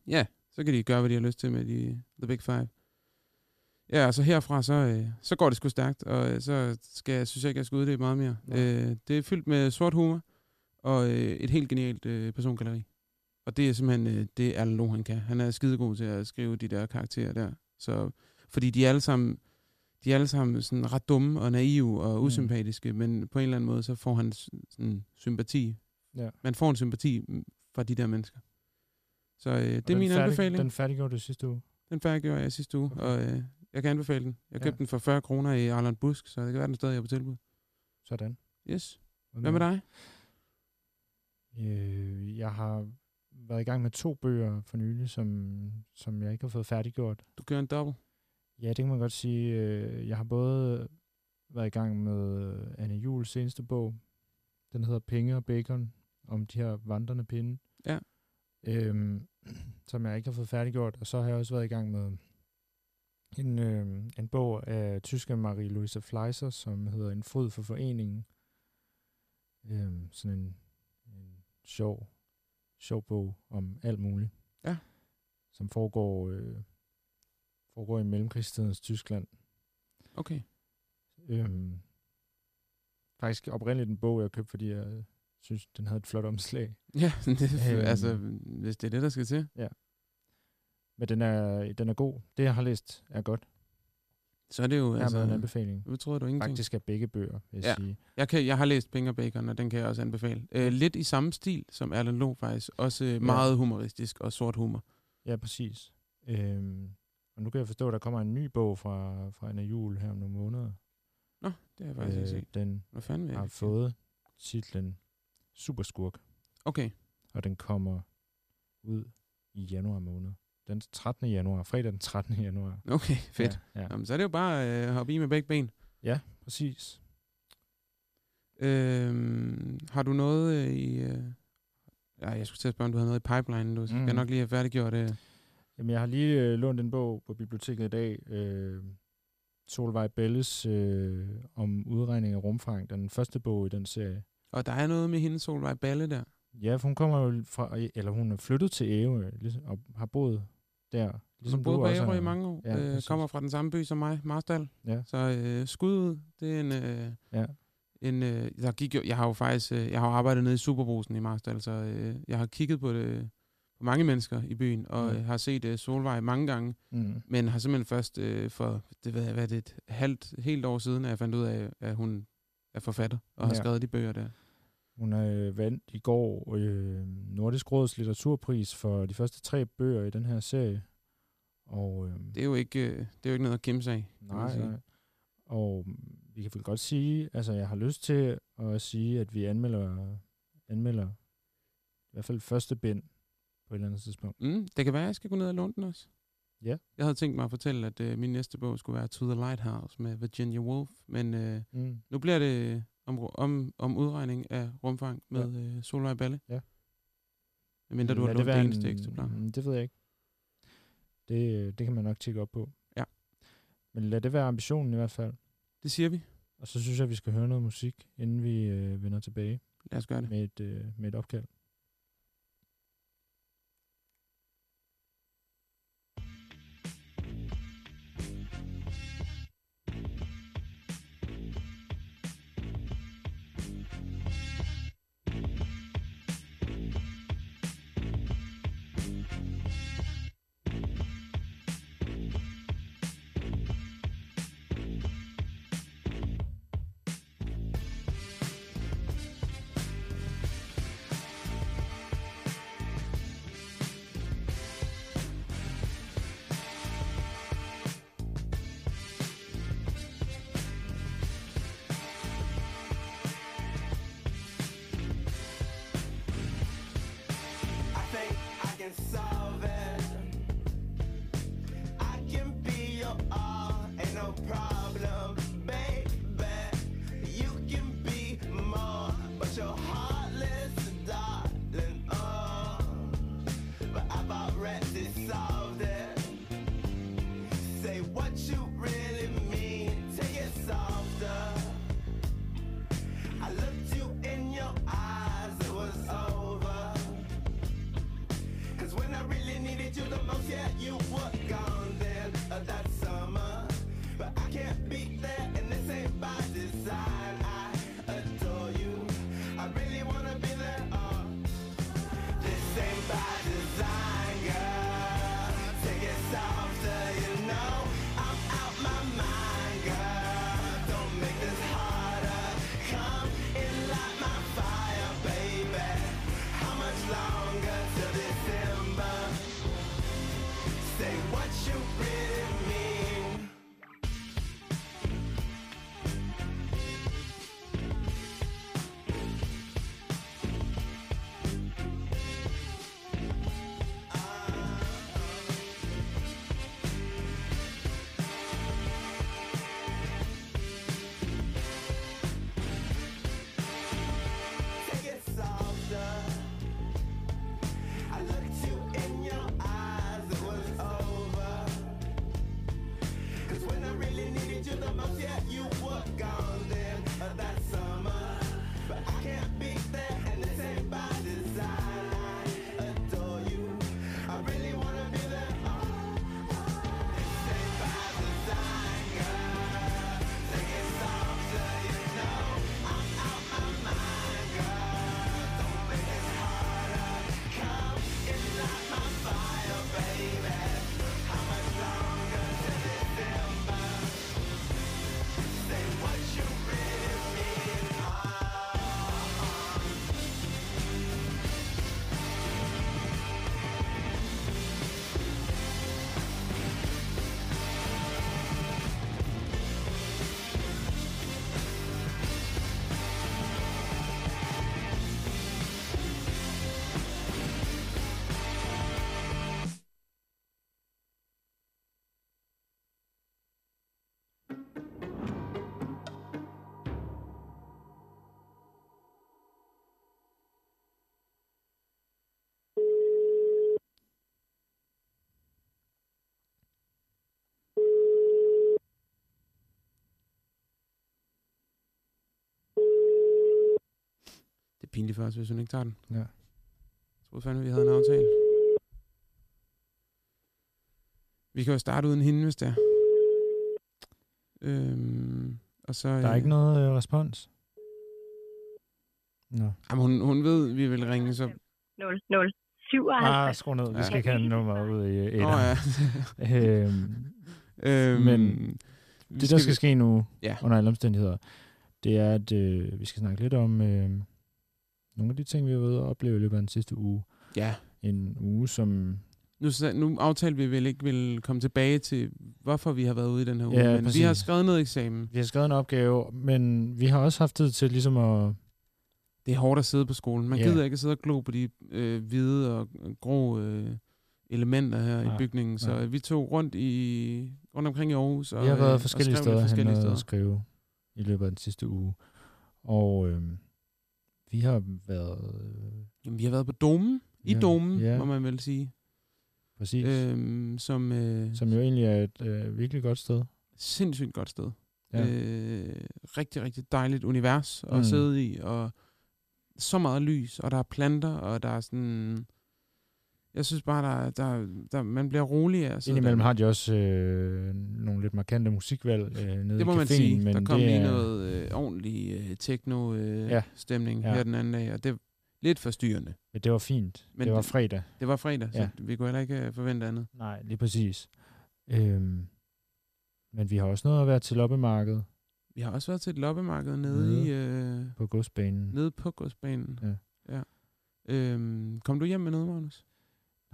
ja, så kan de gøre, hvad de har lyst til med de The Big Five. Ja, og så herfra, så, øh, så går det sgu stærkt, og øh, så skal, jeg synes jeg ikke, jeg skal uddybe meget mere. Nej. Øh, det er fyldt med sort humor, og øh, et helt genialt øh, persongalleri. Og det er simpelthen øh, det, Alan Loh, han kan. Han er skidegod til at skrive de der karakterer der. Så, fordi de er alle sammen, de er alle sammen sådan ret dumme og naive og Mm. usympatiske, men på en eller anden måde, så får han sådan sympati. Ja. Man får en sympati mm, fra de der mennesker. Så øh, det er min færdig, anbefaling. Den færdiggjorde du sidste uge. Den færdiggjorde jeg sidste uge, Okay. og øh, jeg kan anbefale den. Jeg Ja. købte den for 40 kroner i Arland Busk, så det kan være, den stadig er på tilbud. Sådan. Yes. Hvad med dig? Øh, jeg har været i gang med to bøger for nylig, som, som jeg ikke har fået færdiggjort. Du kører en dobbelt. Ja, det kan man godt sige. Øh, Jeg har både været i gang med Anne Jules seneste bog. Den hedder Penge og Bacon, om de her vandrende pinde. Ja. Øhm, som jeg ikke har fået færdiggjort. Og så har jeg også været i gang med en, øh, en bog af tyske Marie-Louise Fleiser, som hedder En fryd for foreningen. Øhm, sådan en, en sjov, sjov bog om alt muligt. Ja. Som foregår, øh, foregår i mellemkrigstidens Tyskland. Okay. Øhm, faktisk oprindeligt en bog, jeg købte, fordi jeg synes, den havde et flot omslag. Ja, det, Øhm. altså, hvis det er det, der skal til. Men den er, den er god. Det, jeg har læst, er godt. Så er det jo, Her altså... en anbefaling. Hvad tror du ingenting? Faktisk er begge bøger, vil jeg Ja. sige. Jeg, kan, jeg har læst Penge og Bacon, og den kan jeg også anbefale. Øh, lidt i samme stil som Erland Loh faktisk. Også øh, meget humoristisk og sort humor. Ja, præcis. Øhm, og nu kan jeg forstå, at der kommer en ny bog fra, fra Anna Jul her om nogle måneder. Nå, det har jeg faktisk ikke Øh, set. den Hvad fanden jeg har ikke se? fået titlen Superskurk, Okay. og den kommer ud i januar måned. Den 13. januar, fredag den 13. januar. Okay, fedt. Ja, ja. Jamen, så er det jo bare øh, hoppe i med begge ben. præcis. Øhm, har du noget øh, i... Øh... Ja, jeg skulle til at spørge, om du har noget i pipeline. Du skal Mm. nok lige have færdiggjort det. Jamen, jeg har lige øh, lånt en bog på biblioteket i dag. Øh, Solvej Belles øh, om udregning af rumfang. Den første bog i den serie. Og der er noget med hende, Solvej Balle, der. Ja, for hun kommer jo fra, eller hun er flyttet til Ærø, ligesom, og har boet der. Som Ligesom boede du på Ærø i mange år. Ja, øh, kommer fra den samme by som mig, Marstal. Ja. Så øh, skud ud. Det er en... Øh, Ja. en øh, der gik jo, jeg har jo faktisk øh, jeg har arbejdet nede i Superbrusen i Marstal, så øh, jeg har kigget på det på mange mennesker i byen, og Mm. øh, har set øh, Solvej mange gange, Mm. men har simpelthen først øh, for, det jeg, hvad er det, et halvt, helt år siden, at jeg fandt ud af, at hun er forfatter, og har Ja. skrevet de bøger der. Hun øh, vandt i går øh, Nordisk Råds litteraturpris for de første tre bøger i den her serie. Og, øh, Det er jo ikke, øh, det er jo ikke noget at kæmpe sig af. nej, nej. Og vi kan vel godt sige, altså jeg har lyst til at sige, at vi anmelder, anmelder i hvert fald første bind på et eller andet tidspunkt. Mm, det kan være, at jeg skal gå ned og låne den også. Ja. Jeg havde tænkt mig at fortælle, at øh, min næste bog skulle være To the Lighthouse med Virginia Woolf, men øh, Mm. nu bliver det om, ru- om, om udregning af rumfang med øh, Solvej Balle. Ja. Mindre du har Lad lånt det eneste en- eksemplar. Mm, Det ved jeg ikke. Det, øh, det kan man nok tjekke op på. Ja. Men lad det være ambitionen i hvert fald. Det siger vi. Og så synes jeg, at vi skal høre noget musik, inden vi øh, vender tilbage Lad os gøre det. med et, øh, med et opkald. Pinligt for os, hvis hun ikke tager den. Ja. Jeg troede fandme, vi havde en aftale. Vi kan jo starte uden hende, hvis det er. Øhm, og så, Der er øh, ikke noget øh, respons. Nå. Jamen, hun, hun ved, vi vil ringe, så... 0, 0, 57. Ah, skru ned. Vi Ja. skal ikke have nummer ud i et. Nå ja. øhm, øhm, Men vi det, der skal ske nu, Ja. under alle omstændigheder, det er, at øh, vi skal snakke lidt om øh, nogle af de ting, vi har været at opleve i løbet af den sidste uge. Ja. En uge, som... Nu, nu aftalte vi vel ikke vil komme tilbage til, hvorfor vi har været ude i den her uge. Ja, men vi præcis. har skrevet noget eksamen. Vi har skrevet en opgave, men vi har også haft tid til ligesom at... Det er hårdt at sidde på skolen. Man Ja. gider ikke at sidde og glo på de øh, hvide og grå øh, elementer her Nej, i bygningen. Så nej. vi tog rundt i rundt omkring i Aarhus. Og, Vi har øh, været og forskellige steder forskellige steder. og skrive i løbet af den sidste uge. Og øh, vi har været... Øh, Jamen, vi har været på Domen. I Ja, Domen, ja. må man vel sige. præcis. Øhm, som øh, som jo egentlig er et øh, virkelig godt sted. sindssygt godt sted. Ja. Øh, rigtig, rigtig dejligt univers at Mm. sidde i, og så meget lys, og der er planter, og der er sådan... Jeg synes bare, der, der, der man bliver rolig af sidde Indimellem der. har de også øh, nogle lidt markante musikvalg øh, nede Det må i man caféen, sige. men Der kom det lige er, noget øh, ordentlig øh, techno-stemning øh, Ja. Ja. her den anden dag, og det er lidt forstyrrende. Men det var fint. Men det var det- fredag. Det var fredag, Ja. så vi kunne heller ikke øh, forvente andet. Nej, lige præcis. Øhm, men vi har også noget at være til loppemarkedet Vi har også været til et loppemarked nede, Nede. i, øh, på godsbanen. nede på godsbanen. Ja. ja. Øhm, kom du hjem med noget, Magnus?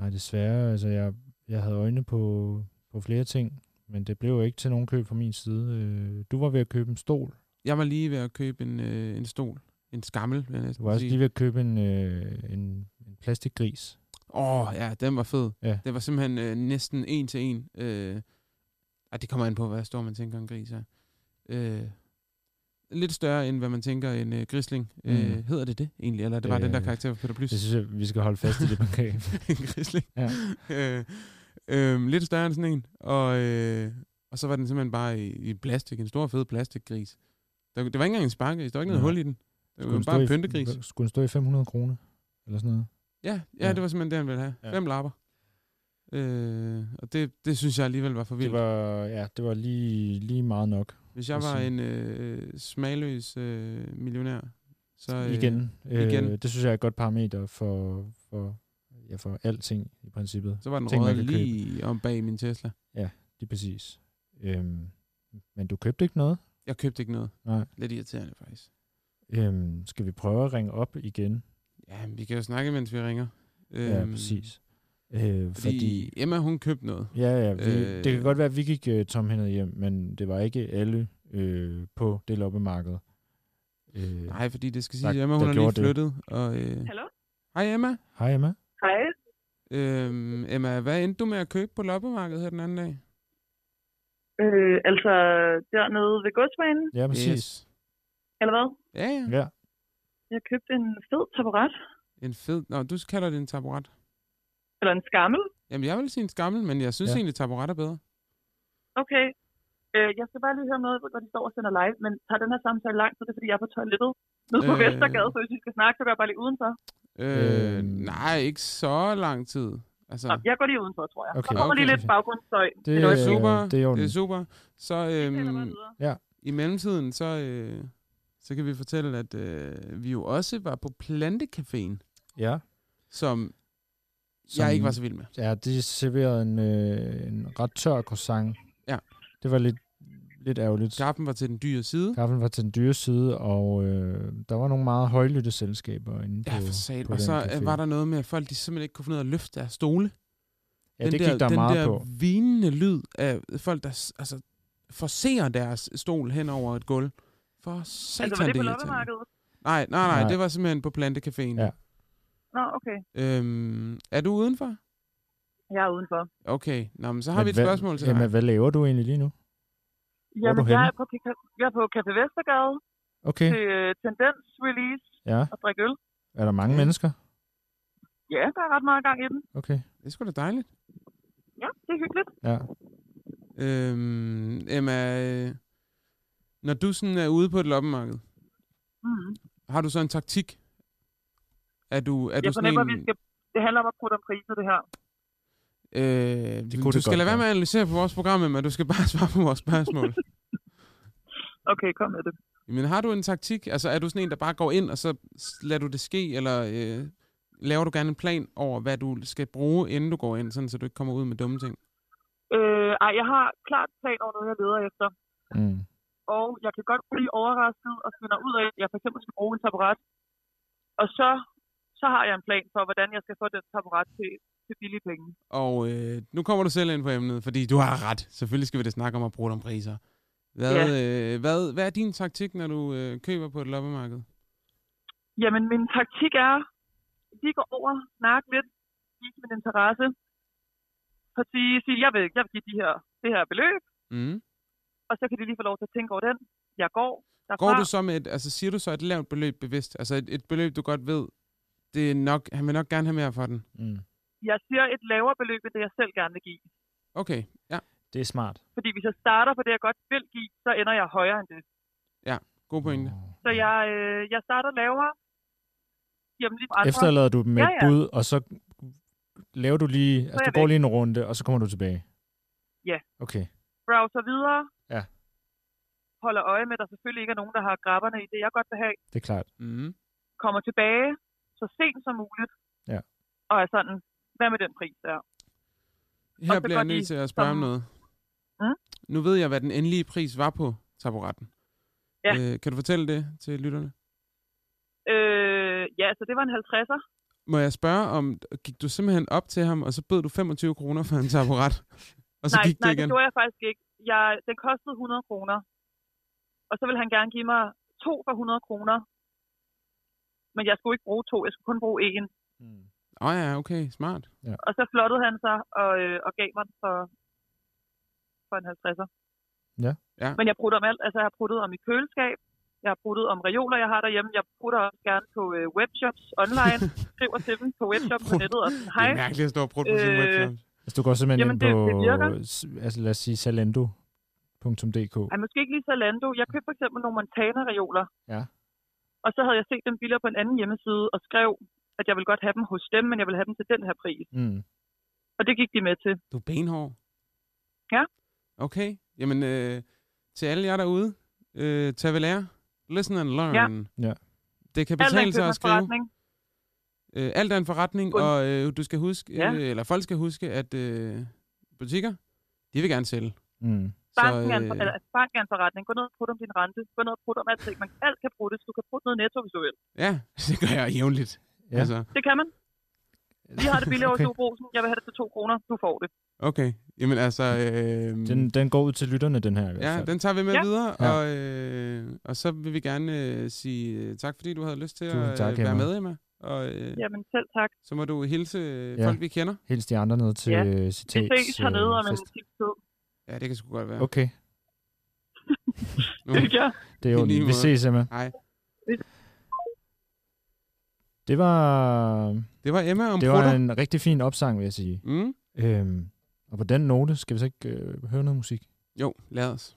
Nej, desværre. Altså, jeg, jeg havde øjne på, på flere ting, men det blev jo ikke til nogen køb fra min side. Øh, du var ved at købe en stol. Jeg var lige ved at købe en, øh, en stol. En skammel, vil jeg Du næsten var også sige. lige ved at købe en, øh, en, en plastikgris. Åh, oh, ja, den var fed. Ja. Det var simpelthen øh, næsten en til en. Øh, ej, det kommer an på, hvad stor man tænker en gris er. Øh, lidt større, end hvad man tænker en øh, grisling. Mm. Øh, Mm. hedder det det egentlig? Eller er det bare den der Øh, karakter for Peter Plys? Det synes jeg, vi skal holde fast i det begreb. en grisling. Ja. øh, øh, lidt større end sådan en. Og, øh, og så var den simpelthen bare i, i plastik. En stor, fed plastikgris. Der, det var ikke engang en sparkgris. Der var ikke noget Nå. hul i den. Det var bare en i- pyntegris. Skulle den stå i 500 kroner? Eller sådan noget? Ja, ja, Ja. det var simpelthen det, han ville have. Ja. Fem lapper. Øh, og det, det synes jeg alligevel var for vildt. Det var, ja, det var lige, lige meget nok. Hvis jeg var en øh, smagløs øh, millionær, så... Øh, igen. igen. Øh, det synes jeg er et godt parameter for, for, ja, for alting i princippet. Så var den ting, købe. lige om bag min Tesla. Lige præcis. Øhm, men du købte ikke noget? Jeg købte ikke noget. Nej. Lidt irriterende, faktisk. Øhm, skal vi prøve at ringe op igen? Ja, vi kan jo snakke, mens vi ringer. Ja, præcis. Øh, Fordi, fordi, Emma, hun købte noget. ja, ja, vi, øh, det kan godt være, at vi gik uh, tomhændet hjem, men det var ikke alle øh, på det loppemarked. Øh, Nej, fordi det skal sige, Emma, hun har lige det. flyttet. Og, øh, Hallo? hej Emma. Hej Emma. Hej. Øhm, Emma, hvad endte du med at købe på loppemarkedet her den anden dag? Øh, altså dernede ved godsbanen, Ja, præcis. eller hvad? Ja, ja. Ja. Jeg købte en fed taburet. En fed... Nå, du kalder det en taburet. Eller en skammel. Jamen, jeg vil sige en skammel, men jeg synes Ja. ja. egentlig, taburet er bedre. Okay. Øh, jeg skal bare lige høre noget, hvor de står og sender live, men tager den her samtale lang tid, det er fordi, jeg er på toilettet nede på Øh. øh... Vestergade, så hvis vi skal snakke, så går jeg bare lige udenfor. Øh, Øhm. nej, ikke så lang tid. Altså, Nå, jeg går lige udenfor, tror jeg. Okay. Der kommer lige Okay. lidt baggrundsstøj. Det, Et øjeblik. er super. Det er det er super. Så øhm, videre. i mellemtiden, så, øh, så kan vi fortælle, at øh, vi jo også var på Plantecaféen, Ja. som, Som- jeg ikke var så vild med. Ja, de serverede en, øh, en ret tør croissant. Ja. Det var lidt, lidt ærgerligt. Kaffen var til den dyre side. Kaffen var til den dyre side, og øh, der var nogle meget højlytte selskaber inde på, Ja, for sat. på Og den så café. var der noget med, at folk de simpelthen ikke kunne finde ud af at løfte deres stole. Ja, den det der, gik der den meget der på. vinende lyd af folk, der altså, forserer deres stol hen over et gulv. For satan, Altså, var det på irriterende. loppemarkedet? Nej, nej, nej, Nej. det var simpelthen på Plantecaféen. Ja. Nå, okay. Øhm, er du udenfor? Jeg er udenfor. Okay, Nå, men så har Men vi et hvad- spørgsmål til Jamen, dig. hvad laver du egentlig lige nu? Hvor er du Jamen, jeg er, på, jeg er på Café Vestergade Okay, til øh, Tendens Release ja. og drikke øl. Er der mange Ja. mennesker? Ja, der er ret meget gang i den. Okay, Det er sgu da dejligt. Ja, det er hyggeligt. ja. Øhm, Emma, øh, når du sådan er ude på et loppemarked, Mm. har du så en taktik? Er du, er Jeg du sådan en... at vi skal... Det handler om at putte om priser, det her. Øh, Det du kunne du det skal godt lade være med at analysere på vores program, men du skal bare svare på vores spørgsmål. Okay, kom med det. men har du en taktik? Altså er du sådan en, der bare går ind, og så lader du det ske, eller øh, laver du gerne en plan over, hvad du skal bruge, inden du går ind, sådan, så du ikke kommer ud med dumme ting? Øh, ej, jeg har klart plan over noget, jeg leder efter. Mm. Og jeg kan godt blive overrasket og finde ud af, at jeg for eksempel skal bruge en taburet. Og så, så har jeg en plan for, hvordan jeg skal få den taburet til, til billige penge. Og øh, nu kommer du selv ind på emnet, fordi du har ret. Selvfølgelig skal vi da snakke om at bruge om priser. Hvad, øh, hvad, hvad er din taktik, når du øh, køber på et loppemarked? Jamen, min taktik er lige gå over, snakke lidt, vise min interesse, og sige, sige jeg, vil, jeg vil give de her, det her beløb, Mm. og så kan de lige få lov til at tænke over den. Jeg går derfra. Går du så med et, altså siger du så et lavt beløb bevidst? Altså et, et beløb, du godt ved, det er nok, han vil nok gerne have mere for den. Mm. Jeg siger et lavere beløb, end det jeg selv gerne vil give. Okay, ja, Det er smart. Fordi hvis jeg starter på det, jeg godt vil give, så ender jeg højere end det. god pointe. Så jeg, øh, jeg starter lavere. Dem lige andre. Efterlader du dem med Ja, et ja. bud, og så laver du lige, altså jeg du går væk. lige en runde, og så kommer du tilbage? Ja. Okay, Browser videre. Ja. Holder øje med, at der selvfølgelig ikke er nogen, der har grabberne i det, jeg godt vil have. det er klart. Mm. Kommer tilbage så sent som muligt. Ja. Og er sådan, hvad med den pris der? Her bliver jeg nødt til at spørge om som- noget. Mm? Nu ved jeg, hvad den endelige pris var på taburetten. Ja. Øh, kan du fortælle det til lytterne? Øh, ja, så det var en 50'er. Må jeg spørge om, gik du simpelthen op til ham, og så bød du 25 kroner for en taburet? og så nej, gik det nej, igen? det gjorde jeg faktisk ikke. Jeg, den kostede 100 kroner. Og så ville han gerne give mig to for 100 kroner. Men jeg skulle ikke bruge to, jeg skulle kun bruge en. Mm. Åh oh, ja, okay, smart. Og så flottede han sig og, øh, og gav mig den for, for en 50'er. Ja. Ja. Men jeg prutter om alt. Altså, jeg har pruttet om i køleskab. Jeg har pruttet om reoler, jeg har derhjemme. Jeg prutter også gerne på øh, webshops online. Skriver til dem på webshops på nettet og sådan, Det hej. er mærkeligt at stå og prutte på sin Øh, webshop. Altså du går simpelthen Jamen, ind det- på, det virker. s- altså lad os sige Zalando.dk. Ej, måske ikke lige Zalando. Jeg købte for eksempel nogle Montana-reoler. Ja. Og så havde jeg set dem billigere på en anden hjemmeside og skrev, at jeg vil godt have dem hos dem, men jeg vil have dem til den her pris. Mm. Og det gik de med til. Du er benhård. Ja. Okay. Jamen, øh, til alle jer derude, øh, tag ved lære. Listen and learn. Ja. Ja. Det kan betale sig at skrive. købmandsforretning. Øh, alt er en forretning, Kun- og øh, du skal huske, Ja. øh, eller folk skal huske, at øh, butikker, de vil gerne sælge. Mm. Banken, er en, øh, for, eller, banken er en forretning. Gå ned og prut om din rente. Gå ned og prut om alting. Man, alt kan pruttes. Du kan prutte noget netto, hvis du vil. Ja, det gør jeg jævnligt. Ja. Altså, Det kan man. Vi har det billigere Okay. hos Brosen. Jeg vil have det til to kroner. Du får det. okay. Jamen altså... Øh, Den, den går ud til lytterne, den her i hvert Ja, fald. den tager vi med Ja. videre, Ja. og, øh, og så vil vi gerne øh, sige øh, tak, fordi du havde lyst til Tusind at tak, øh, være Emma. med, Emma. Og øh, Jamen selv tak. så må du hilse øh, Ja. folk, vi kender. Hils de andre ned til Ja. ja. Vi ses hernede om en times tid. Ja, det kan sgu godt være. Okay, Nu. Det gør. det er jo Vi måde. ses, Emma. Hej. Det var, Det var Emma om det var prutter. en rigtig fin opsang, vil jeg sige. Mm? Øhm, og på den note, skal vi så ikke øh, høre noget musik? Jo, lad os.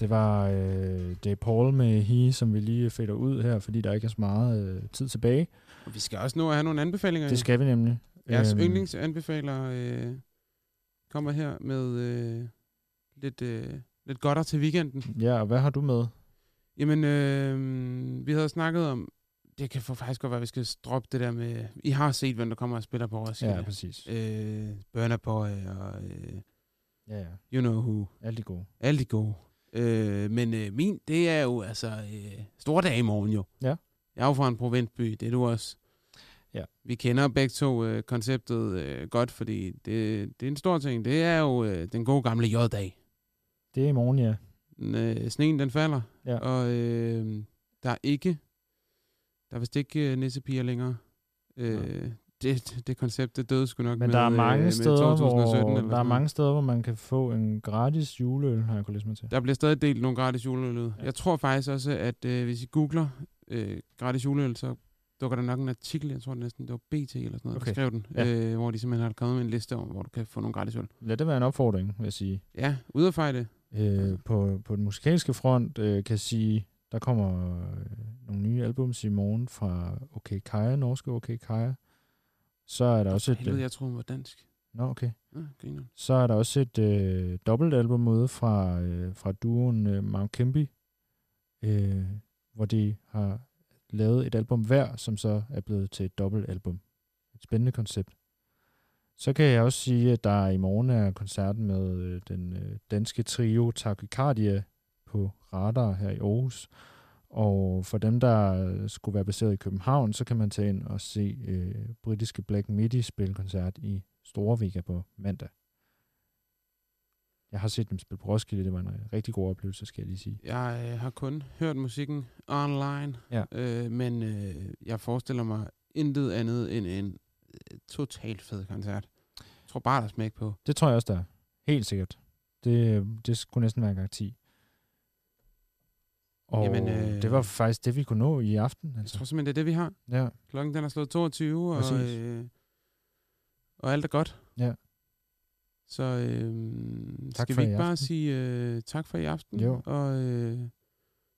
Det var øh, J. Paul med He, som vi lige fader ud her, fordi der ikke er så meget øh, tid tilbage. Og vi skal også nå at have nogle anbefalinger. Det skal vi nemlig. Jeres Øhm, yndlingsanbefaler øh, kommer her med øh, lidt, øh, lidt godter til weekenden. Ja, og hvad har du med? Jamen, øh, vi havde snakket om, det kan for faktisk godt være, at vi skal droppe det der med, I har set, hvem der kommer og spiller på Roskilde. Ja, præcis. øh, Burner Boy og øh, Ja, ja. You Know Who. Alt det gode. Alle de gode. Øh, men øh, min, det er jo altså øh, store dage i morgen jo. Ja. Jeg er jo fra en provinsby, det er du også. Ja. Vi kender begge to øh, konceptet øh, godt, fordi det, det er en stor ting. Det er jo øh, den gode gamle J-dag. Det er i morgen, ja. Øh, sneen den falder, Ja. og øh, der er ikke, der er vist ikke øh, nissepiger længere. Øh, det, det koncept, det døde sgu nok Men med, der er øh, mange med steder, 2017 hvor, eller der er mange steder, hvor man kan få en gratis juleøl, har jeg kunnet læse mig til. Der bliver stadig delt nogle gratis juleøl. Ja. Jeg tror faktisk også, at øh, hvis I googler øh, gratis juleøl, så dukker der nok en artikel, jeg tror det næsten, det var BT eller sådan noget, Okay. der skrev den, Ja. øh, hvor de simpelthen har kommet med en liste over, hvor du kan få nogle gratis øl. Lad det være en opfordring, vil jeg sige. Ja, ud at fejre det. Øh, på, på den musikalske front øh, kan jeg sige, der kommer øh, nogle nye albums i morgen fra OK Kaja, norske OK Kaja. Så er der også et... Helvede, Øh, jeg troede, den var dansk. nå, okay. Ja, griner. Så er der også et øh, dobbeltalbum ude fra, øh, fra duoen øh, Mount Kimby, øh, hvor de har lavet et album hver, som så er blevet til et dobbeltalbum. Et spændende koncept. Så kan jeg også sige, at der i morgen er koncerten med øh, den øh, danske trio Tachycardia på Radar her i Aarhus. Og for dem, der øh, skulle være baseret i København, så kan man tage ind og se øh, britiske Black Midi spille koncert i Storvega på mandag. Jeg har set dem spille på Roskilde, det var en rigtig god oplevelse, skal jeg lige sige. Jeg øh, har kun hørt musikken online, Ja. øh, men øh, jeg forestiller mig intet andet end en øh, totalt fed koncert. Jeg tror bare, der er smæk på. Det tror jeg også, der er. Helt sikkert. Det, det skulle næsten være en garanti. Og Jamen, øh, det var faktisk det, vi kunne nå i aften. Jeg Altså. tror simpelthen, det er det, vi har. Ja, Klokken den er slået 22, og, øh, og alt er godt. Ja. Så øh, Tak skal vi ikke bare aften. sige øh, tak for i aften? Jo. Og øh,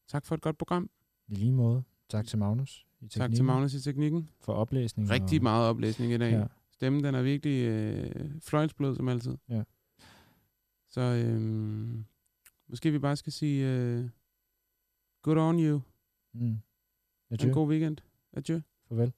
tak for et godt program. i lige måde. Tak til Magnus i Tak til teknikken Magnus i teknikken. for oplæsning. Rigtig og, meget oplæsning i dag. Ja, Stemmen den er virkelig øh, fløjtsblød som altid. Ja. Så øh, måske vi bare skal sige øh, good on you. mm. Adieu. En god weekend. Adieu. Farvel.